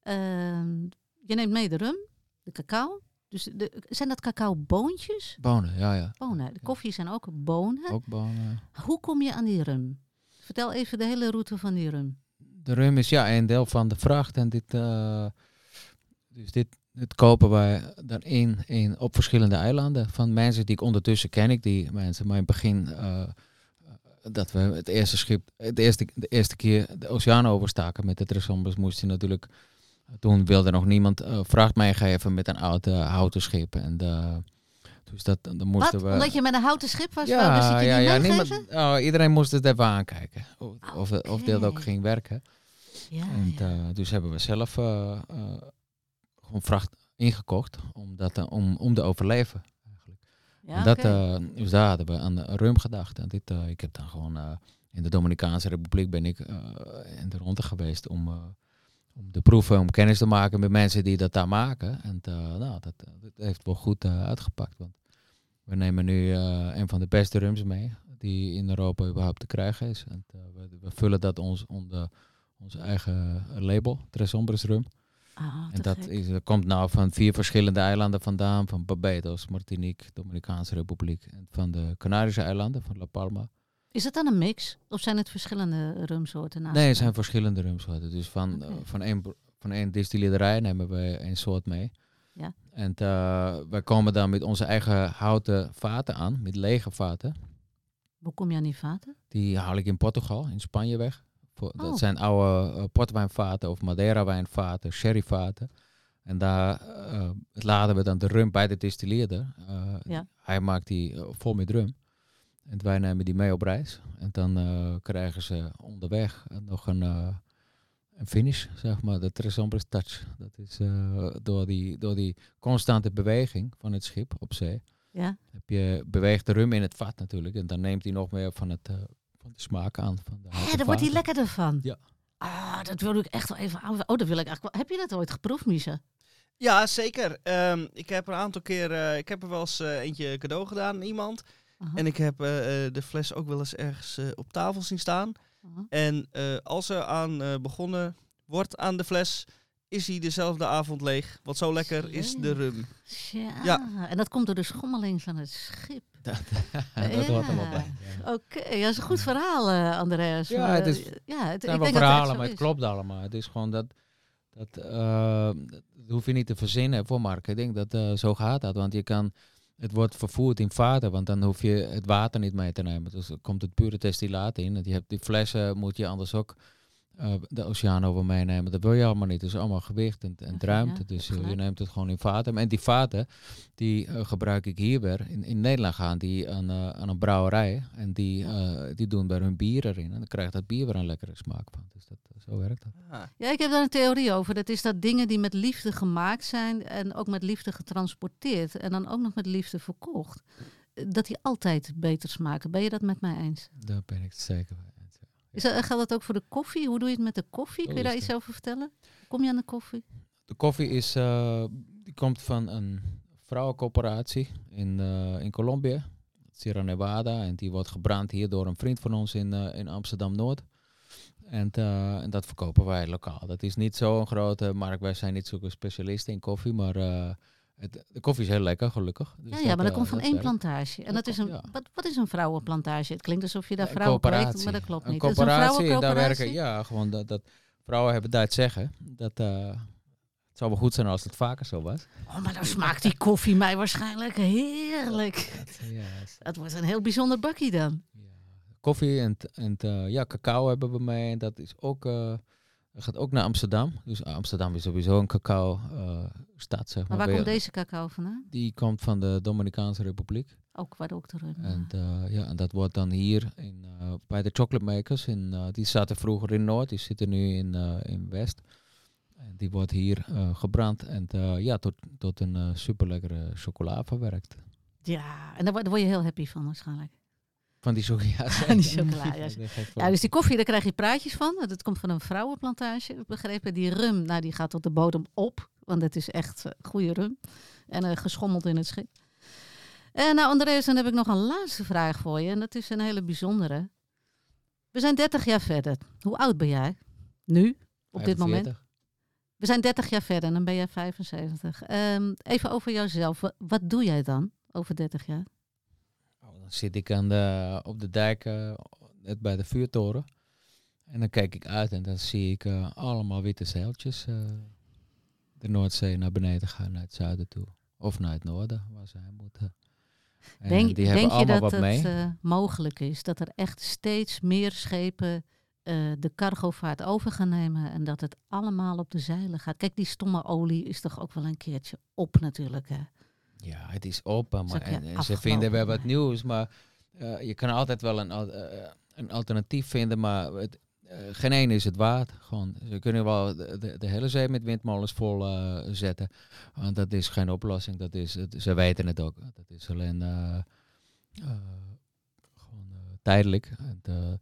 Speaker 2: Ehm, je neemt mee de rum, de cacao. Dus de, zijn dat cacao-boontjes?
Speaker 3: Bonen, ja, ja.
Speaker 2: Bonen. De koffie zijn ook bonen.
Speaker 3: Ook bonen.
Speaker 2: Hoe kom je aan die rum? Vertel even de hele route van die rum.
Speaker 3: De rum is ja een deel van de vracht. En dit, eh, dus dit, dit kopen wij dan in, in op verschillende eilanden. Van mensen die ik ondertussen ken. Ik die mensen, maar in het begin eh, dat we het eerste schip, het eerste, de eerste keer de oceaan overstaken met de Tresombers, moest je natuurlijk. Toen wilde nog niemand eh, vracht meegeven met een oud eh, houten schip. En de, dus dat, dan moesten
Speaker 2: Wat?
Speaker 3: we.
Speaker 2: Omdat je met een houten schip was?
Speaker 3: ja,
Speaker 2: dus dat je
Speaker 3: ja, ja, niemand, oh, iedereen moest het even aankijken. Of, of, het- of dit ook ging werken.
Speaker 2: Ja,
Speaker 3: En
Speaker 2: ja.
Speaker 3: eh, dus hebben we zelf eh, eh, gewoon vracht ingekocht om, dat, eh, om, om te overleven. Eigenlijk.
Speaker 2: Ja,
Speaker 3: en dat,
Speaker 2: oké.
Speaker 3: eh, dus daar hadden we aan de rum gedacht. En dit, eh, ik heb dan gewoon in de Dominicaanse Republiek ben ik in de ronde geweest om, om de proeven, om kennis te maken met mensen die dat daar maken. En nou, dat, dat heeft wel goed uitgepakt. Want we nemen nu een van de beste rums mee die in Europa überhaupt te krijgen is. En we, we vullen dat ons onder ons eigen label, Tres Hombres Rum.
Speaker 2: Ah,
Speaker 3: En
Speaker 2: te
Speaker 3: dat is, dat komt nou van vier verschillende eilanden vandaan. Van Barbados, Martinique, Dominicaanse Republiek. En van de Canarische eilanden, van La Palma.
Speaker 2: Is het dan een mix? Of zijn het verschillende rumsoorten? naast
Speaker 3: nee, het zijn verschillende rumsoorten. Dus van, eh, van, één, van één distillerij nemen we een soort mee.
Speaker 2: Ja.
Speaker 3: En eh, wij komen dan met onze eigen houten vaten aan, met lege vaten.
Speaker 2: Hoe kom je aan die vaten?
Speaker 3: Die haal ik in Portugal, in Spanje weg. Voor,
Speaker 2: Oh.
Speaker 3: Dat zijn oude uh, portwijnvaten of Madeira-wijnvaten, sherryvaten. En daar eh, laden we dan de rum bij de distilleerder. Eh,
Speaker 2: Ja.
Speaker 3: Hij maakt die eh, vol met rum. En wij nemen die mee op reis. En dan eh, krijgen ze onderweg eh, nog een, eh, een finish, zeg maar. De Tres Hombres touch. Dat is eh, door, die, door die constante beweging van het schip op zee
Speaker 2: Ja?
Speaker 3: heb je beweegt de rum in het vat natuurlijk. En dan neemt hij nog meer van, het, eh, van de smaak aan. Van de
Speaker 2: Hé, daar wordt hij lekkerder van.
Speaker 3: Ja.
Speaker 2: Ah, dat wil ik echt wel even aan. Oh, dat wil ik eigenlijk wel. Heb je dat ooit geproefd, Misha?
Speaker 1: Ja, zeker. Ehm, ik heb een aantal keer, eh, ik heb er wel eens eh, eentje cadeau gedaan aan iemand. En ik heb eh, de fles ook wel eens ergens op tafel zien staan. En eh, als er aan eh, begonnen wordt aan de fles, is hij dezelfde avond leeg. Want zo lekker is de rum. Ja.
Speaker 2: en dat komt door de schommeling van het schip.
Speaker 3: dat hoort
Speaker 2: Ja.
Speaker 3: bij. Ja.
Speaker 2: Oké, dat is een goed verhaal, eh, Andreas.
Speaker 3: Ja,
Speaker 2: Maar,
Speaker 3: het is-
Speaker 2: eh, ja, het, ik
Speaker 3: zijn wel
Speaker 2: denk dat het
Speaker 3: verhalen, maar het
Speaker 2: is.
Speaker 3: klopt allemaal. Het is gewoon dat... Dat, eh, dat hoef je niet te verzinnen voor marketing. Dat, eh, zo gaat dat. Want je kan... Het wordt vervoerd in vaten, want dan hoef je het water niet mee te nemen. Dus er komt het pure destillaat in. En je hebt die flessen moet je anders ook eh, de oceaan over meenemen. Dat wil je allemaal niet. Het is allemaal gewicht en, en ruimte.
Speaker 2: ja,
Speaker 3: dus
Speaker 2: je
Speaker 3: eh, je neemt het gewoon in vaten. En die vaten, die eh, gebruik ik hier weer. In, in Nederland gaan die aan, eh, aan een brouwerij. En die, eh, die doen daar hun bier erin. En dan krijgt dat bier weer een lekkere smaak van. Dus dat, zo werkt dat.
Speaker 1: Ah.
Speaker 2: Ja, ik heb daar een theorie over. Dat is dat dingen die met liefde gemaakt zijn en ook met liefde getransporteerd en dan ook nog met liefde verkocht, dat die altijd beter smaken. Ben je dat met mij eens?
Speaker 3: Daar ben ik het zeker van.
Speaker 2: Is dat, geldt dat ook voor de koffie? Hoe doe je het met de koffie? Kun je daar iets over vertellen? Kom je aan de koffie?
Speaker 3: De koffie is, eh, die komt van een vrouwencoöperatie in, eh, in Colombia. Sierra Nevada. En die wordt gebrand hier door een vriend van ons in, eh, in Amsterdam-Noord. En, en dat verkopen wij lokaal. Dat is niet zo'n grote markt. Wij zijn niet zo'n specialisten in koffie. Maar het, de koffie is heel lekker, gelukkig. Dus
Speaker 2: ja, ja, maar dat
Speaker 3: eh,
Speaker 2: komt van één
Speaker 3: werkt.
Speaker 2: plantage. En
Speaker 3: Dat
Speaker 2: is een,
Speaker 3: ja.
Speaker 2: wat, wat is een vrouwenplantage? Het klinkt alsof je daar
Speaker 3: Een
Speaker 2: vrouwen
Speaker 3: coöperatie.
Speaker 2: maar dat klopt
Speaker 3: Een
Speaker 2: niet. Dat is een
Speaker 3: coöperatie, en daar
Speaker 2: vrouwencoöperatie?
Speaker 3: werken, ja, gewoon dat, dat vrouwen hebben daar het zeggen. Dat, eh, het zou wel goed zijn als het vaker zo was.
Speaker 2: Oh, maar dan smaakt die koffie mij waarschijnlijk heerlijk.
Speaker 3: Dat, ja, is-
Speaker 2: Dat wordt een heel bijzonder bakkie dan.
Speaker 3: ja. Koffie en, en eh, ja, cacao hebben we mee. En dat is ook, gaat ook naar Amsterdam. Dus Amsterdam is sowieso een cacao-stad, zeg maar.
Speaker 2: Maar waar
Speaker 3: Bij-
Speaker 2: komt deze cacao vandaan?
Speaker 3: Die komt van de Dominicaanse Republiek.
Speaker 2: Ook waar ook de rum.
Speaker 3: En, eh, ja, en dat wordt dan hier in, eh, bij de chocolate makers. In, eh, die zaten vroeger in Noord, die zitten nu in, eh, in West. En die wordt hier eh, gebrand en eh, ja, tot, tot een eh, super lekkere chocola verwerkt.
Speaker 2: Ja, en daar word, daar word je heel happy van waarschijnlijk.
Speaker 3: Van die chocola.
Speaker 2: Van die chocola, ja. Dus die koffie, daar krijg je praatjes van. Dat komt van een vrouwenplantage, begrepen. Die rum, nou, die gaat tot de bodem op. Want het is echt eh, goede rum. En eh, geschommeld in het schip. En nou, Andreas, dan heb ik nog een laatste vraag voor je. En dat is een hele bijzondere. We zijn 30 jaar verder. Hoe oud ben jij? Nu? Op dit moment?
Speaker 3: 45.
Speaker 2: We zijn 30 jaar verder en dan ben jij 75. Ehm, even over jouzelf. Wa- Wat doe jij dan over 30 jaar?
Speaker 3: Zit ik aan de, op de dijk, eh, net bij de vuurtoren. En dan kijk ik uit en dan zie ik eh, allemaal witte zeiltjes eh, de Noordzee naar beneden gaan, naar het zuiden toe. Of naar het noorden, waar ze heen moeten. En
Speaker 2: Denk,
Speaker 3: die
Speaker 2: denk je dat het mogelijk is dat er echt steeds meer schepen de cargovaart over gaan nemen en dat het allemaal op de zeilen gaat? Kijk, die stomme olie is toch ook wel een keertje op natuurlijk. Hè?
Speaker 3: Ja, het is open, maar en, en ze vinden wel wat nieuws, maar eh, je kan altijd wel een, al- eh, een alternatief vinden, maar het, eh, geen één is het waard. Gewoon, ze kunnen wel de, de, de hele zee met windmolens vol eh, zetten, want dat is geen oplossing. Dat is, het, ze weten het ook. Dat is alleen eh, eh, gewoon eh, tijdelijk. Het eh,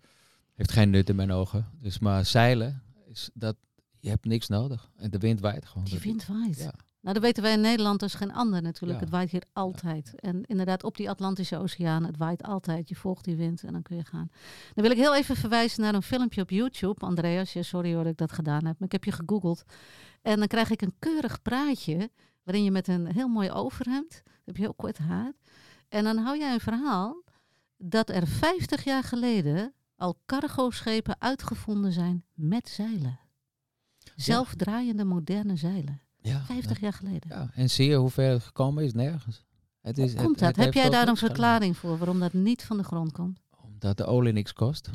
Speaker 3: heeft geen nut in mijn ogen. Dus maar zeilen is dat je hebt niks nodig en de wind waait gewoon.
Speaker 2: Die wind waait.
Speaker 3: Ja.
Speaker 2: Nou, dat weten wij in Nederland als geen ander natuurlijk.
Speaker 3: Ja.
Speaker 2: Het waait hier altijd. En inderdaad, op die Atlantische Oceaan, het waait altijd. Je volgt die wind en dan kun je gaan. Dan wil ik heel even verwijzen naar een filmpje op YouTube. Andreas, ja, sorry hoor dat ik dat gedaan heb, maar ik heb je gegoogeld. En dan krijg ik een keurig praatje, waarin je met een heel mooi overhemd, heb je heel kort haar. En dan hou jij een verhaal dat er 50 jaar geleden al cargoschepen uitgevonden zijn met zeilen. Zelfdraaiende moderne zeilen.
Speaker 3: Ja,
Speaker 2: 50 jaar geleden.
Speaker 3: Ja, en zie je hoe ver het gekomen is? Nergens. Het is,
Speaker 2: Hoe komt
Speaker 3: het-
Speaker 2: dat?
Speaker 3: het
Speaker 2: Heb jij daar een verklaring voor waarom dat niet van de grond komt?
Speaker 3: Omdat de olie niks kost.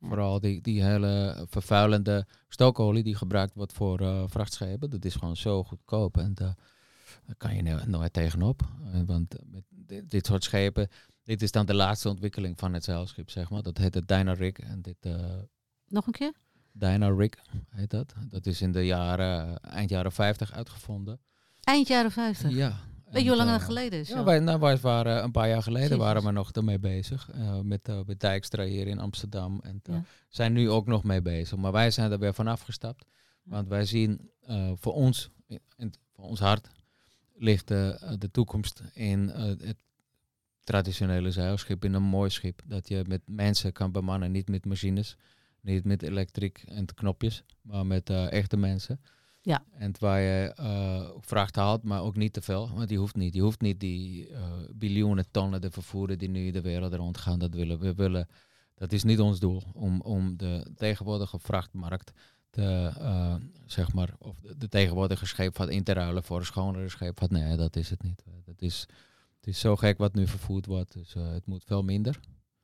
Speaker 3: Vooral die, die hele vervuilende stookolie die gebruikt wordt voor eh, vrachtschepen. Dat is gewoon zo goedkoop. En daar kan je no- nooit tegenop. Eh, want met dit, dit soort schepen, dit is dan de laatste ontwikkeling van het zeilschip, zeg maar. Dat heet het Dynarig. En dit eh
Speaker 2: Nog een keer?
Speaker 3: Dynarig heet dat. Dat is in de jaren, eind jaren 50 uitgevonden.
Speaker 2: Eind jaren 50.
Speaker 3: Ja.
Speaker 2: Weet je hoe lang
Speaker 3: eh,
Speaker 2: dat geleden is?
Speaker 3: Ja, wij, nou, wij waren een paar jaar geleden
Speaker 2: Jezus.
Speaker 3: waren we nog ermee bezig. eh, met, eh met Dijkstra hier in Amsterdam. En eh,
Speaker 2: Ja.
Speaker 3: zijn nu ook nog mee bezig. Maar wij zijn er weer vanaf gestapt.
Speaker 2: Ja.
Speaker 3: Want wij zien eh, voor ons, in, voor ons hart, ligt eh, de toekomst in eh, het traditionele zeilschip. In een mooi schip. Dat je met mensen kan bemannen. Niet met machines. Niet met elektriek en knopjes. Maar met eh, echte mensen.
Speaker 2: Ja.
Speaker 3: En waar je eh, vracht haalt, maar ook niet te veel. Want die hoeft niet. Je hoeft niet die eh, biljoenen tonnen te vervoeren die nu de wereld rond gaan. Dat willen we willen. Dat is niet ons doel. Om, om de tegenwoordige vrachtmarkt te, zeg maar, of de, de tegenwoordige scheepvaart in te ruilen voor een schonere scheepvaart. Nee, dat is het niet. Dat is, het is zo gek wat nu vervoerd wordt. Dus het moet veel minder.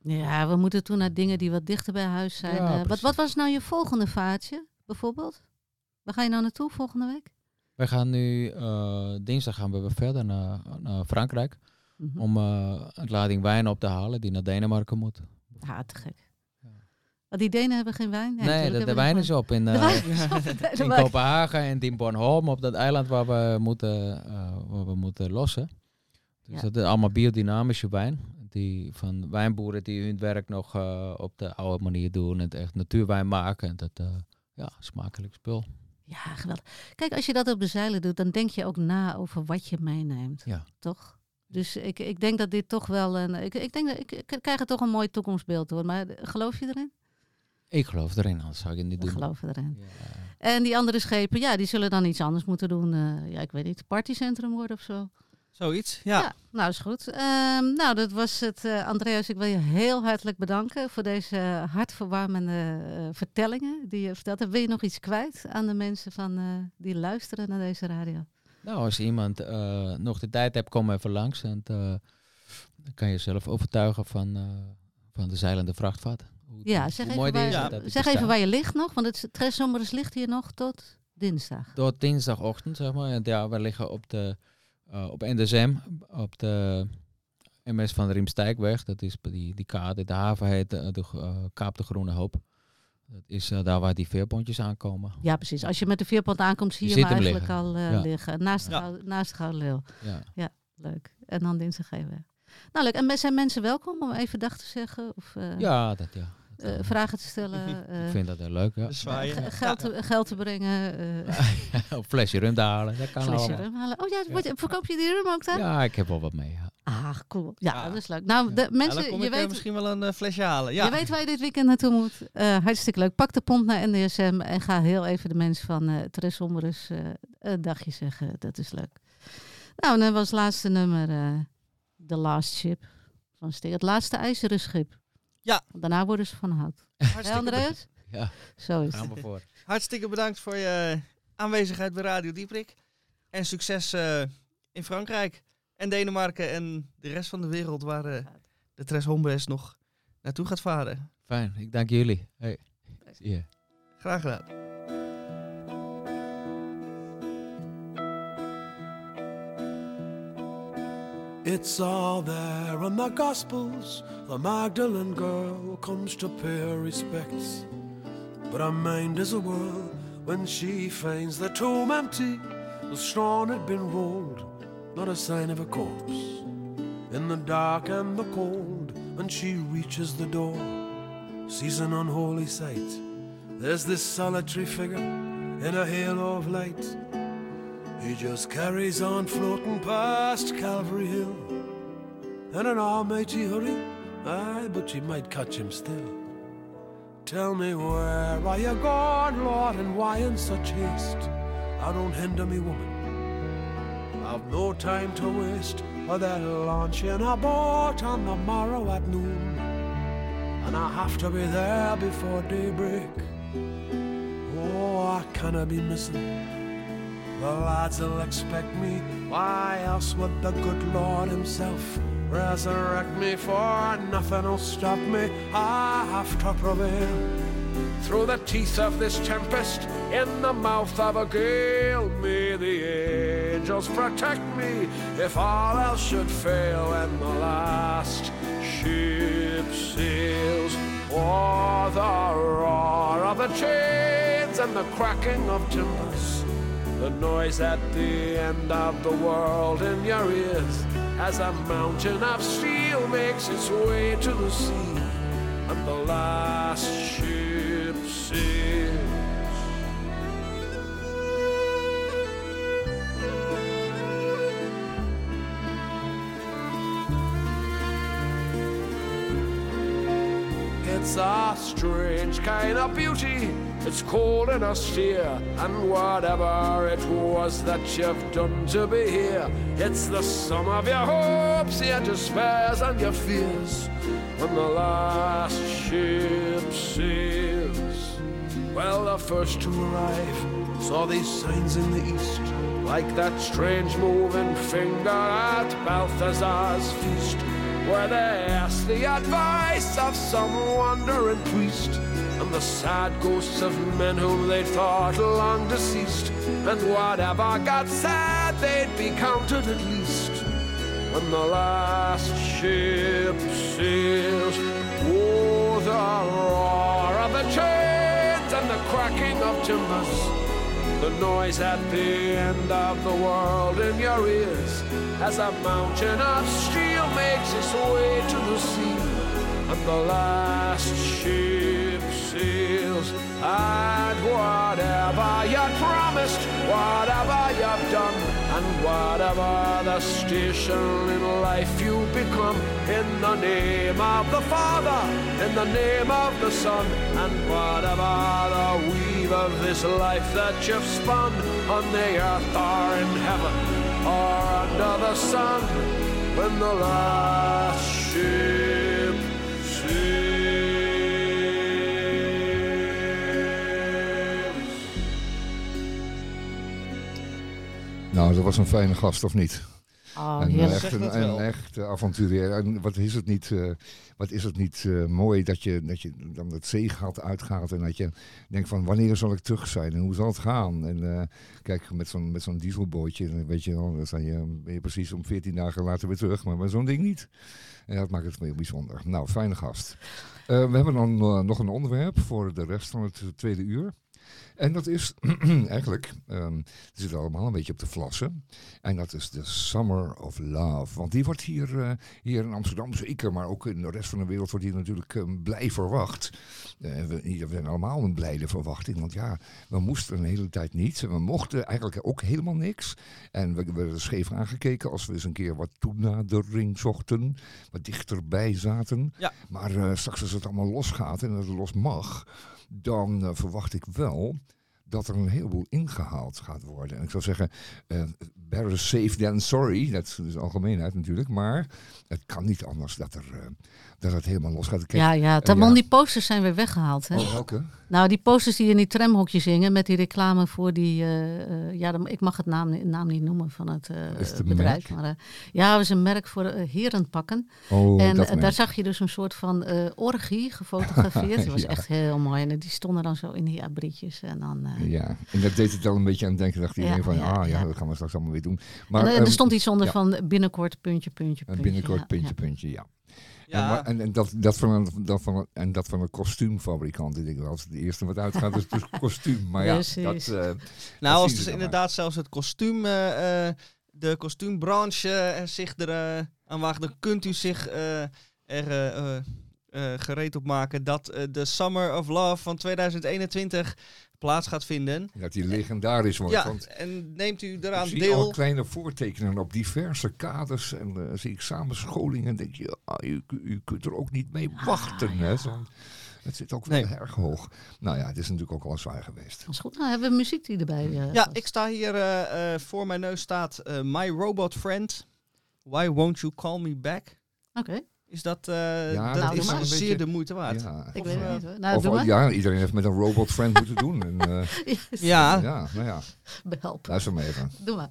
Speaker 2: Ja, we moeten toen naar dingen die wat dichter bij huis zijn.
Speaker 3: Ja,
Speaker 2: Eh, wat, wat was nou je volgende vaartje, bijvoorbeeld? Waar ga je nou naartoe volgende week?
Speaker 3: Wij gaan nu, eh, dinsdag gaan we verder naar, naar Frankrijk.
Speaker 2: Mhm.
Speaker 3: Om eh, een lading wijn op te halen die naar Denemarken moet.
Speaker 2: Ja, te gek.
Speaker 3: Ja.
Speaker 2: Die Denen hebben geen wijn?
Speaker 3: Nee, de, wijn is op in,
Speaker 2: De wijn is op, de
Speaker 3: in. Kopenhagen en in Bornholm op dat eiland waar we moeten, waar we moeten lossen. Dus
Speaker 2: Ja.
Speaker 3: dat is allemaal biodynamische wijn. Die van wijnboeren die hun werk nog eh, op de oude manier doen. En het echt natuurwijn maken. En dat, eh, ja, smakelijk spul.
Speaker 2: Ja, geweldig. Kijk, als je dat op de zeilen doet, dan denk je ook na over wat je meeneemt.
Speaker 3: Ja.
Speaker 2: Toch? Dus ik, ik denk dat dit toch wel een. Ik, ik denk dat ik, ik krijg er toch een mooi toekomstbeeld hoor. Maar geloof je erin?
Speaker 3: Ik geloof erin, anders zou ik het niet doen.
Speaker 2: geloven erin.
Speaker 3: Ja.
Speaker 2: En die andere schepen, ja, die zullen dan iets anders moeten doen. eh, ja, ik weet niet, partycentrum worden of zo.
Speaker 1: Zoiets, ja.
Speaker 2: nou is goed. Ehm, nou, dat was het. eh, Andreas, ik wil je heel hartelijk bedanken voor deze hartverwarmende eh, vertellingen die je verteld hebt. Wil je nog iets kwijt aan de mensen van, eh, die luisteren naar deze radio?
Speaker 3: Nou, als iemand eh, nog de tijd hebt, kom even langs. En eh, dan kan je zelf overtuigen van, eh, van de zeilende vrachtvaart. hoe,
Speaker 2: Ja, zeg even, waar.
Speaker 1: Ja,
Speaker 2: zeg even waar je ligt nog, want het Tres ligt hier nog tot dinsdag.
Speaker 3: Tot dinsdagochtend, zeg maar. En ja, we liggen op de eh, op NDSM, op de MS van de Riemstijkweg. Dat is bij die, die kade, de haven heet eh, de eh, Kaap de Groene Hoop. Dat is eh, daar waar die veerpontjes aankomen.
Speaker 2: Ja, precies. Als je met de veerpont aankomt, zie je,
Speaker 3: Je
Speaker 2: hem eigenlijk al eh,
Speaker 3: Ja.
Speaker 2: liggen. Naast de,
Speaker 1: Ja.
Speaker 2: gouden, naast de Gouden Leeuw.
Speaker 3: Ja.
Speaker 2: Leuk. En dan dinsdag weg. Nou, leuk. En zijn mensen welkom om even dag te zeggen? Of eh,
Speaker 3: ja, dat ja.
Speaker 2: Eh,
Speaker 3: eh,
Speaker 2: vragen te stellen? eh,
Speaker 3: ik vind dat heel leuk, ja.
Speaker 1: Zwaaien.
Speaker 2: geld, te, geld te brengen? eh
Speaker 3: Een flesje rum te halen, dat kan
Speaker 2: flesje
Speaker 3: allemaal.
Speaker 2: rum halen? Oh ja, word je- verkoop je die rum ook dan?
Speaker 3: Ja, ik heb wel wat mee. Ja.
Speaker 2: Ah, cool. Ja,
Speaker 1: Ja.
Speaker 2: dat is leuk. Nou, de
Speaker 1: Ja,
Speaker 2: mensen,
Speaker 1: dan kom
Speaker 2: je
Speaker 1: ik eh,
Speaker 2: weet,
Speaker 1: misschien wel een eh, flesje halen. Ja.
Speaker 2: Je weet waar je dit weekend naartoe moet. Eh, hartstikke leuk. Pak de pont naar NDSM en ga heel even de mensen van eh Tres eh, een dagje zeggen. Dat is leuk. Nou, en dan was het laatste nummer eh The Last Ship van. Het laatste ijzeren schip.
Speaker 1: Ja.
Speaker 2: Daarna worden ze van hout. Hé
Speaker 1: Hartstikke,
Speaker 2: Andreas?
Speaker 3: ja,
Speaker 2: Zo is
Speaker 3: gaan
Speaker 2: het.
Speaker 3: we voor.
Speaker 1: hartstikke bedankt voor je aanwezigheid bij Radio Dieprik. En succes eh, in Frankrijk en Denemarken en de rest van de wereld waar eh, de Tres Hombres nog naartoe gaat varen.
Speaker 3: Fijn, ik dank jullie. Hey.
Speaker 1: Graag gedaan.
Speaker 4: It's all there in the Gospels. The Magdalene girl comes to pay her respects. But her mind is a whirl when she finds the tomb empty. The stone had been rolled, not a sign of a corpse. In the dark and the cold, when she reaches the door, sees an unholy sight. There's this solitary figure in a halo of light. He just carries on floating past Calvary Hill. In an almighty hurry, aye, but you might catch him still. Tell me where are you going, Lord, and why in such haste? I don't hinder me, woman. I've no time to waste, or they'll launch in a boat on the morrow at noon. And I have to be there before daybreak. Oh, I cannot be missing. The lads will expect me. Why else would the good Lord Himself resurrect me? For nothing will stop me. I have to prevail. Through the teeth of this tempest, in the mouth of a gale, may the angels protect me if all else should fail and the last ship sails. Or the roar of the chains and the cracking of timbers. The noise at the end of the world in your ears as a mountain of steel makes its way to the sea and the last ship sails. It's a strange kind of beauty. It's cold and austere, and whatever it was that you've done to be here, it's the sum of your hopes, your despairs, and your fears. When the last ship sails, well, the first to arrive saw these signs in the east, like that strange moving finger at Balthazar's feast where they asked the advice of some wandering priest and the sad ghosts of men whom they thought long deceased. And whatever got said, they'd be counted at least when the last ship sails. Oh, the roar of the chains and the cracking of timbers. The noise at the end of the world in your ears as a mountain of steel makes its way to the sea and the last ship sails. And whatever you promised, whatever you've done, and whatever the station in life you become, in the name of the Father, in the name of the Son, and whatever the weave of this life that you've spun on the earth or in heaven or under the sun, when the last ship
Speaker 6: Nou, dat was een fijne gast, of niet?
Speaker 2: Oh,
Speaker 6: en,
Speaker 2: heerlijk.
Speaker 6: echt, een, en echt avonturier. En wat is het niet, eh, wat is het niet eh, mooi dat je, dat je dan het zeegat uitgaat en dat je denkt van wanneer zal ik terug zijn en hoe zal het gaan? En eh, kijk, met zo'n, met zo'n dieselbootje, dan weet je wel, dan je, ben je precies om 14 dagen later weer terug, maar met zo'n ding niet. En dat maakt het heel bijzonder. Nou, fijne gast. Eh, we hebben dan nog een onderwerp voor de rest van het tweede uur. En dat is eigenlijk, ehm we zitten allemaal een beetje op de vlassen. En dat is de Summer of Love. Want die wordt hier, eh, hier in Amsterdam zeker, maar ook in de rest van de wereld wordt hier natuurlijk eh, blij verwacht. Eh, we, we zijn allemaal een blijde verwachting. Want ja, we moesten een hele tijd niet. We mochten eigenlijk ook helemaal niks. En we we werden scheef aangekeken als we eens een keer wat toenadering zochten. Wat dichterbij zaten.
Speaker 1: Ja.
Speaker 6: Maar eh, straks als het allemaal losgaat en het los mag, dan eh, verwacht ik wel dat er een heleboel ingehaald gaat worden. En ik zou zeggen, eh, better safe than sorry. Dat is algemeenheid natuurlijk. Maar het kan niet anders dat, er, eh, dat het helemaal los gaat. Kijk,
Speaker 2: Ja, ja. Tamon, die posters zijn weer weggehaald. Hè?
Speaker 6: oh, welke?
Speaker 2: Nou, die posters die in die tramhokjes zingen met die reclame voor die... eh, eh, ja, ik mag het naam, naam niet noemen van het eh,
Speaker 6: Is het een
Speaker 2: bedrijf.
Speaker 6: merk?
Speaker 2: Maar, eh, ja, het is een merk voor eh, herenpakken.
Speaker 6: Oh,
Speaker 2: en
Speaker 6: dat
Speaker 2: eh, daar zag je dus een soort van eh, orgie gefotografeerd. Die was
Speaker 6: Ja.
Speaker 2: echt heel mooi. En die stonden dan zo in die abrietjes. En dan...
Speaker 6: Ja, en dat deed het wel een beetje aan het denken. Dacht iedereen
Speaker 2: Ja,
Speaker 6: van,
Speaker 2: ja,
Speaker 6: ah ja,
Speaker 2: ja.
Speaker 6: dat gaan we straks allemaal weer doen. Maar
Speaker 2: en, eh,
Speaker 6: ehm,
Speaker 2: er stond iets onder
Speaker 6: ja.
Speaker 2: van binnenkort puntje, puntje, puntje.
Speaker 6: binnenkort
Speaker 2: ja,
Speaker 6: puntje,
Speaker 2: ja.
Speaker 6: puntje, ja. En,
Speaker 1: Ja,
Speaker 6: en, en dat, dat, van een, dat, van een, en dat van een kostuumfabrikant. Ik denk wel, als het de eerste wat uitgaat, is het dus kostuum. Maar ja,
Speaker 2: Precies.
Speaker 6: dat, eh,
Speaker 1: nou, als dus inderdaad zelfs het kostuum, eh, eh, de kostuumbranche zich er eh, aan waagt, dan kunt u zich eh, er eh, eh, eh, gereed op maken dat de Summer of Love van 2021 plaats gaat vinden.
Speaker 6: dat die legendarisch wordt.
Speaker 1: Ja,
Speaker 6: want
Speaker 1: en neemt u
Speaker 6: ik
Speaker 1: eraan
Speaker 6: zie al
Speaker 1: deel.
Speaker 6: kleine voortekenen op diverse kaders. En eh, zie ik samenscholingen. En denk je, ah, u, u kunt er ook niet mee wachten. hè, het zit ook wel
Speaker 1: Nee.
Speaker 6: erg hoog. Nou ja, het is natuurlijk ook al zwaar geweest.
Speaker 2: Dat is goed. Nou, hebben we muziek die erbij eh,
Speaker 1: Ja, ik sta hier eh, eh, voor mijn neus staat eh, My Robot Friend. Why won't you call me back?
Speaker 2: Oké,
Speaker 1: Is dat, eh,
Speaker 6: Ja,
Speaker 1: dat
Speaker 2: dat is
Speaker 6: een
Speaker 1: zeer
Speaker 6: beetje-
Speaker 1: de moite waard.
Speaker 6: Ja.
Speaker 2: ik
Speaker 1: Of,
Speaker 2: weet
Speaker 1: eh,
Speaker 2: het niet hoor. Nou,
Speaker 6: Of,
Speaker 2: doe maar.
Speaker 6: ja, iedereen heeft met een robot friend moeten doen. En, eh,
Speaker 1: Ja,
Speaker 6: ja, nou ja,
Speaker 2: Behelp.
Speaker 6: luister maar even.
Speaker 2: Doe maar.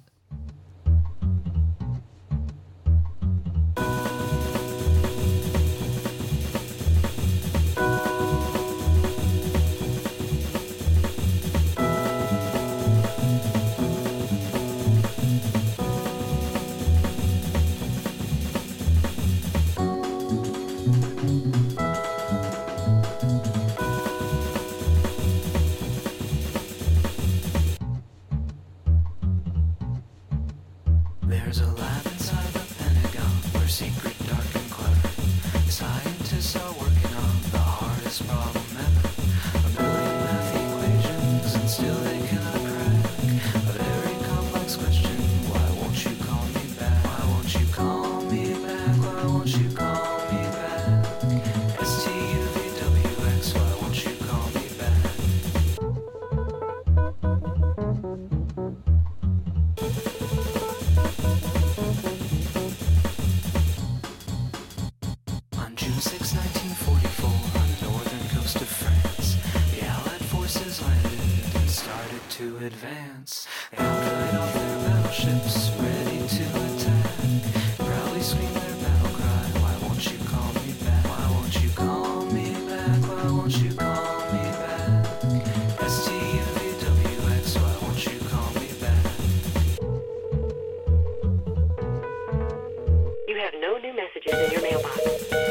Speaker 7: No new messages in your mailbox.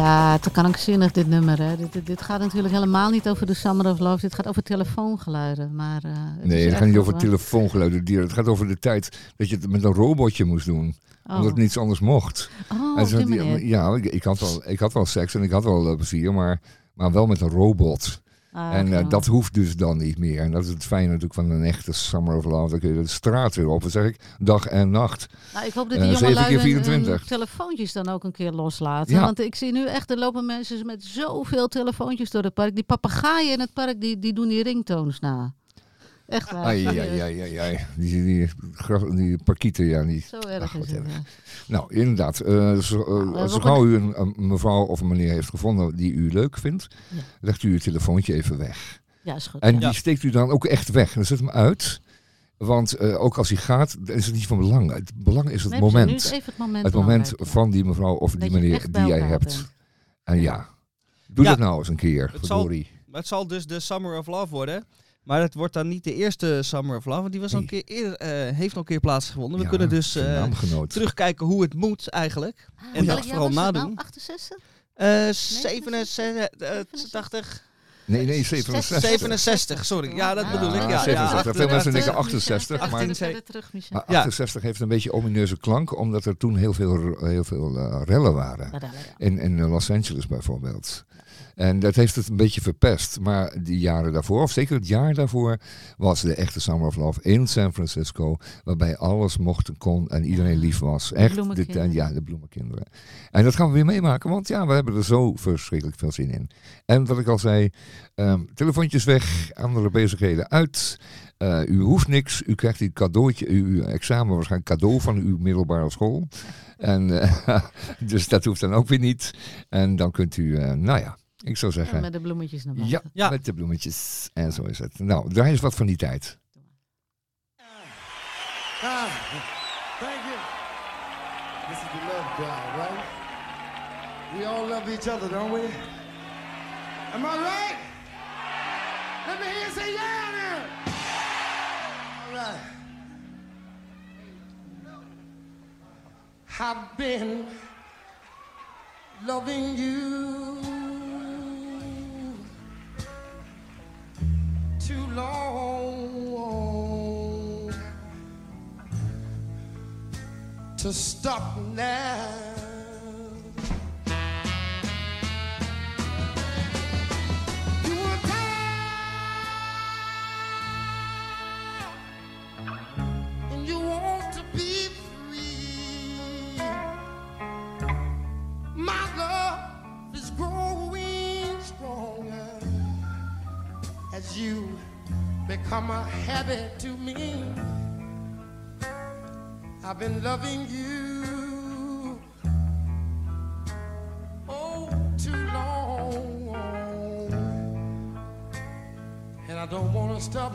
Speaker 2: Ja, het kan ook zinnig dit nummer. Hè. Dit, dit, dit gaat natuurlijk helemaal niet over de Summer of Love. Dit gaat over telefoongeluiden. Maar, eh, het
Speaker 6: Nee, het gaat niet over telefoongeluiden. dieren. Het gaat over de tijd dat je het met een robotje moest doen.
Speaker 2: Oh.
Speaker 6: Omdat het niets anders mocht.
Speaker 2: Oh, manier.
Speaker 6: ja, ik, ik, had wel, ik had wel seks en ik had wel eh, plezier, maar, maar wel met een robot.
Speaker 2: Ah,
Speaker 6: en eh, dat hoeft dus dan niet meer. En dat is het fijne natuurlijk van een echte Summer of Love. Dan kun je de straat weer op. Dan zeg ik dag en nacht.
Speaker 2: Nou, ik hoop dat
Speaker 6: Eh,
Speaker 2: die jonge
Speaker 6: keer
Speaker 2: lui hun-
Speaker 6: 24.
Speaker 2: hun telefoontjes dan ook een keer loslaten.
Speaker 6: Ja.
Speaker 2: Want ik zie nu echt, er lopen mensen met zoveel telefoontjes door het park. Die papegaaien in het park, die, die doen die ringtones na. Echt waar.
Speaker 6: Ai, ai, ai, ai, ai. Die, die, die, parkieten, ja. Die,
Speaker 2: Zo erg is het.
Speaker 6: Nou, inderdaad. eh, zo, eh,
Speaker 2: Nou,
Speaker 6: gauw u een, mevrouw of een meneer heeft gevonden die u leuk vindt, legt u uw telefoontje even weg.
Speaker 2: Ja, is goed.
Speaker 6: En die steekt u dan ook echt weg. En zet hem uit. Want eh, ook als hij gaat, dan is het niet van belang. Het belang is het
Speaker 2: Nee, precies. Nu
Speaker 6: moment.
Speaker 2: is even het moment
Speaker 6: het moment van die mevrouw of
Speaker 2: Dat
Speaker 6: die meneer die jij hebt.
Speaker 2: bent.
Speaker 6: En ja, doe
Speaker 1: Ja.
Speaker 6: dat nou eens een keer,
Speaker 1: Het zal- het zal dus de Summer of Love worden. Maar het wordt dan niet de eerste Summer of Love. Want die was al een keer eerder, eh, heeft al een keer plaatsgevonden. We
Speaker 6: Ja,
Speaker 1: kunnen dus eh, terugkijken hoe het moet eigenlijk.
Speaker 2: Ah,
Speaker 1: En dat vooral
Speaker 2: was het
Speaker 1: nadoen.
Speaker 2: nou? 68?
Speaker 1: Eh 87,
Speaker 6: Nee, nee, 67.
Speaker 1: 67, sorry. Ja, dat
Speaker 2: Ja,
Speaker 1: bedoel ik. Ja,
Speaker 6: 67.
Speaker 1: ja,
Speaker 6: Veel mensen denken
Speaker 2: Michel,
Speaker 6: 68,
Speaker 2: zeg het
Speaker 6: maar-
Speaker 2: verder, verder terug, Michel.
Speaker 6: Maar
Speaker 1: Ja.
Speaker 6: 68 heeft een beetje omineuze klank, omdat er toen heel veel, heel veel eh, rellen waren. In, in Los Angeles bijvoorbeeld. En dat heeft het een beetje verpest. Maar die jaren daarvoor, of zeker het jaar daarvoor, was de echte Summer of Love in San Francisco. Waarbij alles mocht en kon en iedereen lief was. Echt, de,
Speaker 2: bloemenkinderen.
Speaker 6: ja, de bloemenkinderen. En dat gaan we weer meemaken, want ja, we hebben er zo verschrikkelijk veel zin in. En wat ik al zei, ehm, telefoontjes weg, andere bezigheden uit. Eh, u hoeft niks, u krijgt uw cadeautje, uw, uw examen waarschijnlijk cadeau van uw middelbare school. En, eh, dus dat hoeft dan ook weer niet. En dan kunt u, eh, nou ja, ik zou
Speaker 2: Ja,
Speaker 6: zeggen,
Speaker 2: met de bloemetjes naar buiten.
Speaker 6: ja,
Speaker 1: Ja.
Speaker 6: met de bloemetjes. En zo is het. Nou, draai eens wat van die tijd.
Speaker 8: Ah, thank you. This is the love drive, right? We all love each other, don't we? Am I right? Let me hear you say yeah now. All right. I've been loving you too long to stop now. Become a habit to me. I've been loving you oh too long, and I don't want to stop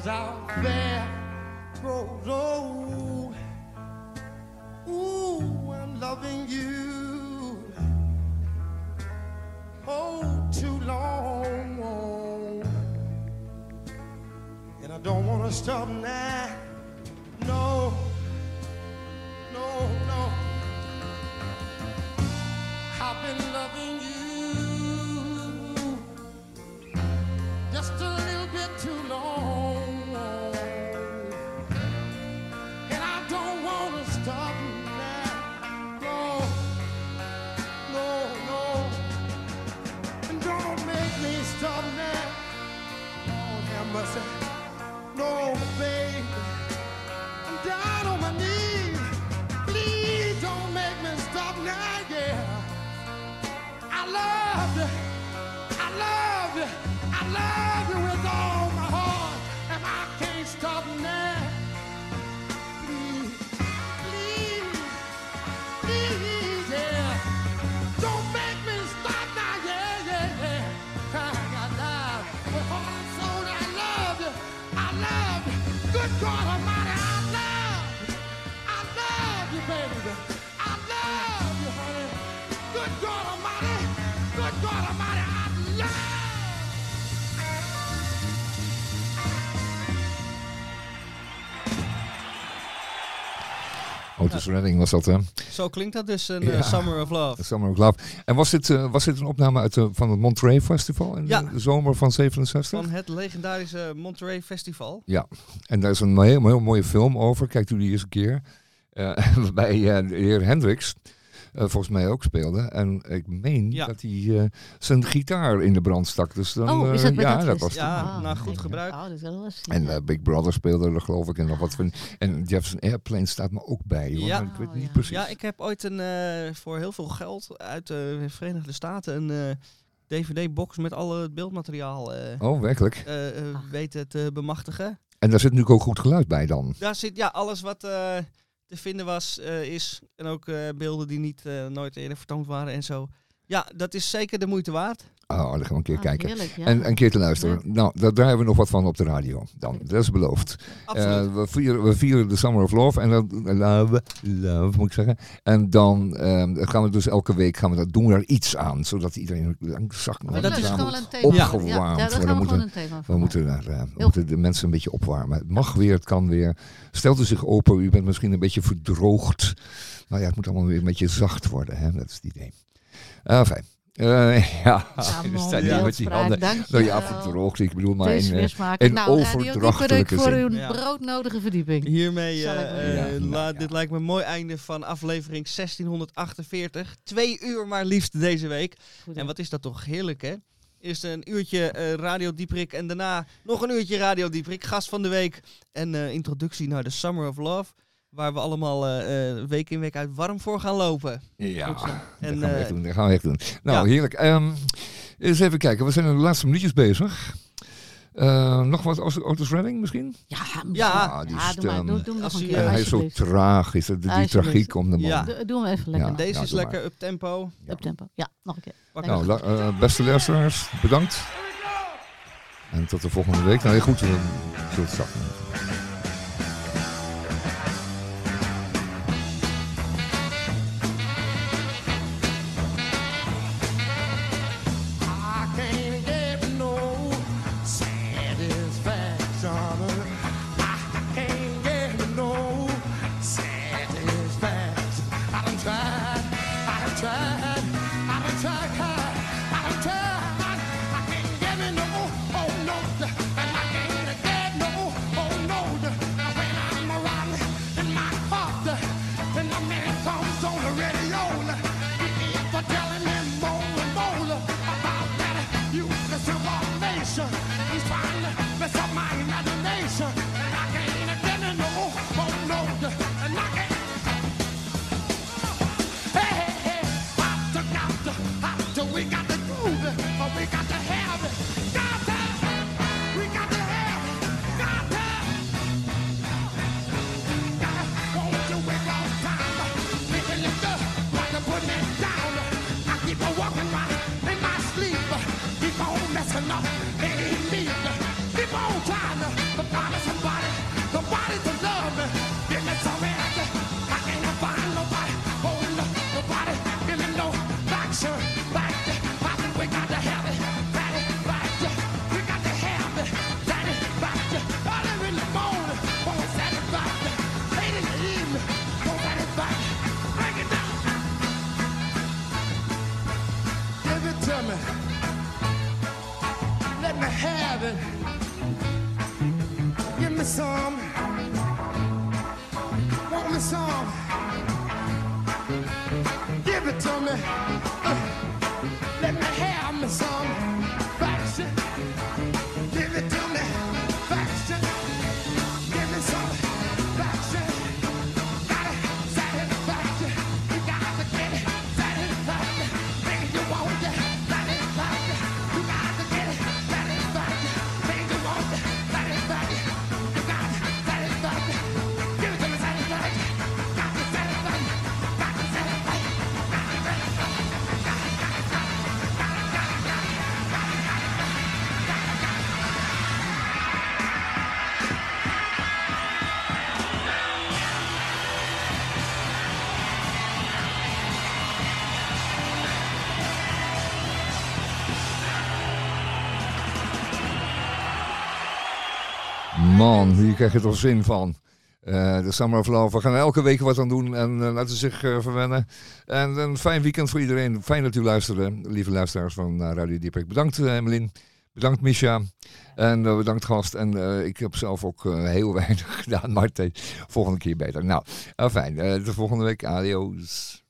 Speaker 8: as our affair grows old. Oh, ooh, I'm loving you oh too long, oh. and I don't want to stop now. No, no, Otis Redding was dat, hè?
Speaker 1: Zo klinkt dat dus, een
Speaker 8: Ja.
Speaker 1: eh, Summer of Love.
Speaker 8: Summer of Love. En was dit, eh, was dit een opname uit de, van het Monterey Festival in
Speaker 1: Ja.
Speaker 8: de, zomer van 67?
Speaker 1: Van het legendarische Monterey Festival.
Speaker 8: Ja, en daar is een heel, heel mooie film over. Kijkt u die eens een keer. Eh, waarbij eh, de heer Hendricks eh, volgens mij ook speelde. En ik meen
Speaker 1: Ja.
Speaker 8: dat hij eh, zijn gitaar in de brand stak. Dus dan,
Speaker 2: Oh, is
Speaker 8: eh,
Speaker 2: dat bij
Speaker 8: ja,
Speaker 2: dat
Speaker 8: was
Speaker 1: Ja, nou, goed gebruik.
Speaker 2: Oh, dat ja.
Speaker 8: En Big Brother speelde er geloof ik. En nog wat van. En Jefferson Airplane staat me ook bij. Hoor.
Speaker 1: Ja.
Speaker 8: Ik weet
Speaker 2: Oh,
Speaker 8: niet precies.
Speaker 1: Ja, ik heb ooit een, eh, voor heel veel geld uit de Verenigde Staten een eh, DVD-box met alle het beeldmateriaal eh,
Speaker 8: Oh, werkelijk.
Speaker 1: weten te bemachtigen.
Speaker 8: En daar zit natuurlijk ook goed geluid bij dan.
Speaker 1: Daar zit ja, alles wat eh, te vinden was, eh, is. En ook eh, beelden die niet eh, nooit eerder vertoond waren en zo. Ja, dat is zeker de moeite waard.
Speaker 8: Oh, dan gaan we een keer
Speaker 2: Ah,
Speaker 8: kijken.
Speaker 2: heerlijk, ja.
Speaker 8: En een keer te luisteren. Nou, daar draaien we nog wat van op de radio. Dan, dat is beloofd. Eh, we, vieren, we vieren de Summer of Love. En dan, eh, love, love moet ik zeggen. En dan ehm, gaan we dus elke week gaan we dat, doen we daar iets aan. Zodat iedereen langzaam
Speaker 2: Maar dat is gewoon een thema. Ja,
Speaker 8: opgewarmd
Speaker 2: ja, we
Speaker 8: moeten-
Speaker 2: een thema
Speaker 8: We moeten, daar, eh, we moeten de mensen een beetje opwarmen. Het mag weer, het kan weer. Stelt u zich open, u bent misschien een beetje verdroogd. Nou ja, het moet allemaal weer een beetje zacht worden. Hè? Dat is het idee. Ah, fijn. Eh, ja, hier met die handen.
Speaker 2: dank je
Speaker 8: Nou ja, verdroogd. Ik bedoel maar
Speaker 2: is
Speaker 8: in, eh,
Speaker 2: smaak.
Speaker 8: in
Speaker 2: nou,
Speaker 8: overdrachtelijke
Speaker 2: voor uw
Speaker 1: Ja.
Speaker 2: broodnodige verdieping.
Speaker 1: Hiermee, eh, eh.
Speaker 8: Ja, nou ja.
Speaker 1: dit lijkt me een mooi einde van aflevering 1648. Twee uur maar liefst deze week.
Speaker 2: Goed,
Speaker 1: En wat is dat toch heerlijk, hè? Eerst een uurtje eh, Radio Dieprik en daarna nog een uurtje Radio Dieprik. Gast van de week en eh, introductie naar de Summer of Love. Waar we allemaal eh, eh, week in week uit warm voor gaan lopen.
Speaker 8: Ja,
Speaker 1: Goed zo.
Speaker 8: dat
Speaker 1: En,
Speaker 8: gaan we echt
Speaker 1: eh,
Speaker 8: doen. Dat gaan we echt doen. Nou,
Speaker 1: ja.
Speaker 8: heerlijk. Ehm, eens even kijken. We zijn in de laatste minuutjes bezig. Nog wat Otis- Redding misschien?
Speaker 2: Ja,
Speaker 1: Ja.
Speaker 8: Ah, die
Speaker 2: ja, doe maar.
Speaker 8: stem.
Speaker 2: Doe, doe hem nog
Speaker 1: Als
Speaker 2: een
Speaker 1: hij,
Speaker 2: keer,
Speaker 8: hij is zo tragisch. Die, die tragiek om de man.
Speaker 1: Ja.
Speaker 2: Doe, doe hem even lekker.
Speaker 8: Ja.
Speaker 1: Deze is lekker up tempo.
Speaker 8: Ja.
Speaker 2: Op tempo. Ja, nog een keer.
Speaker 8: Nou, la- beste luisteraars, bedankt. En tot de volgende week. Nou, heel goed. We zullen het
Speaker 9: Man,
Speaker 6: hier krijg je toch zin van. Eh, de Summer of Love. We gaan elke week wat aan doen en eh, laten zich eh, verwennen. En een fijn weekend voor iedereen. Fijn dat u luisterde, lieve luisteraars van Radio Dieprik. Bedankt uh, Emelien. Bedankt Misha. En uh, bedankt gast. En uh, ik heb zelf ook uh, heel weinig gedaan, maar volgende keer beter. Nou, fijn. de volgende week. Adios.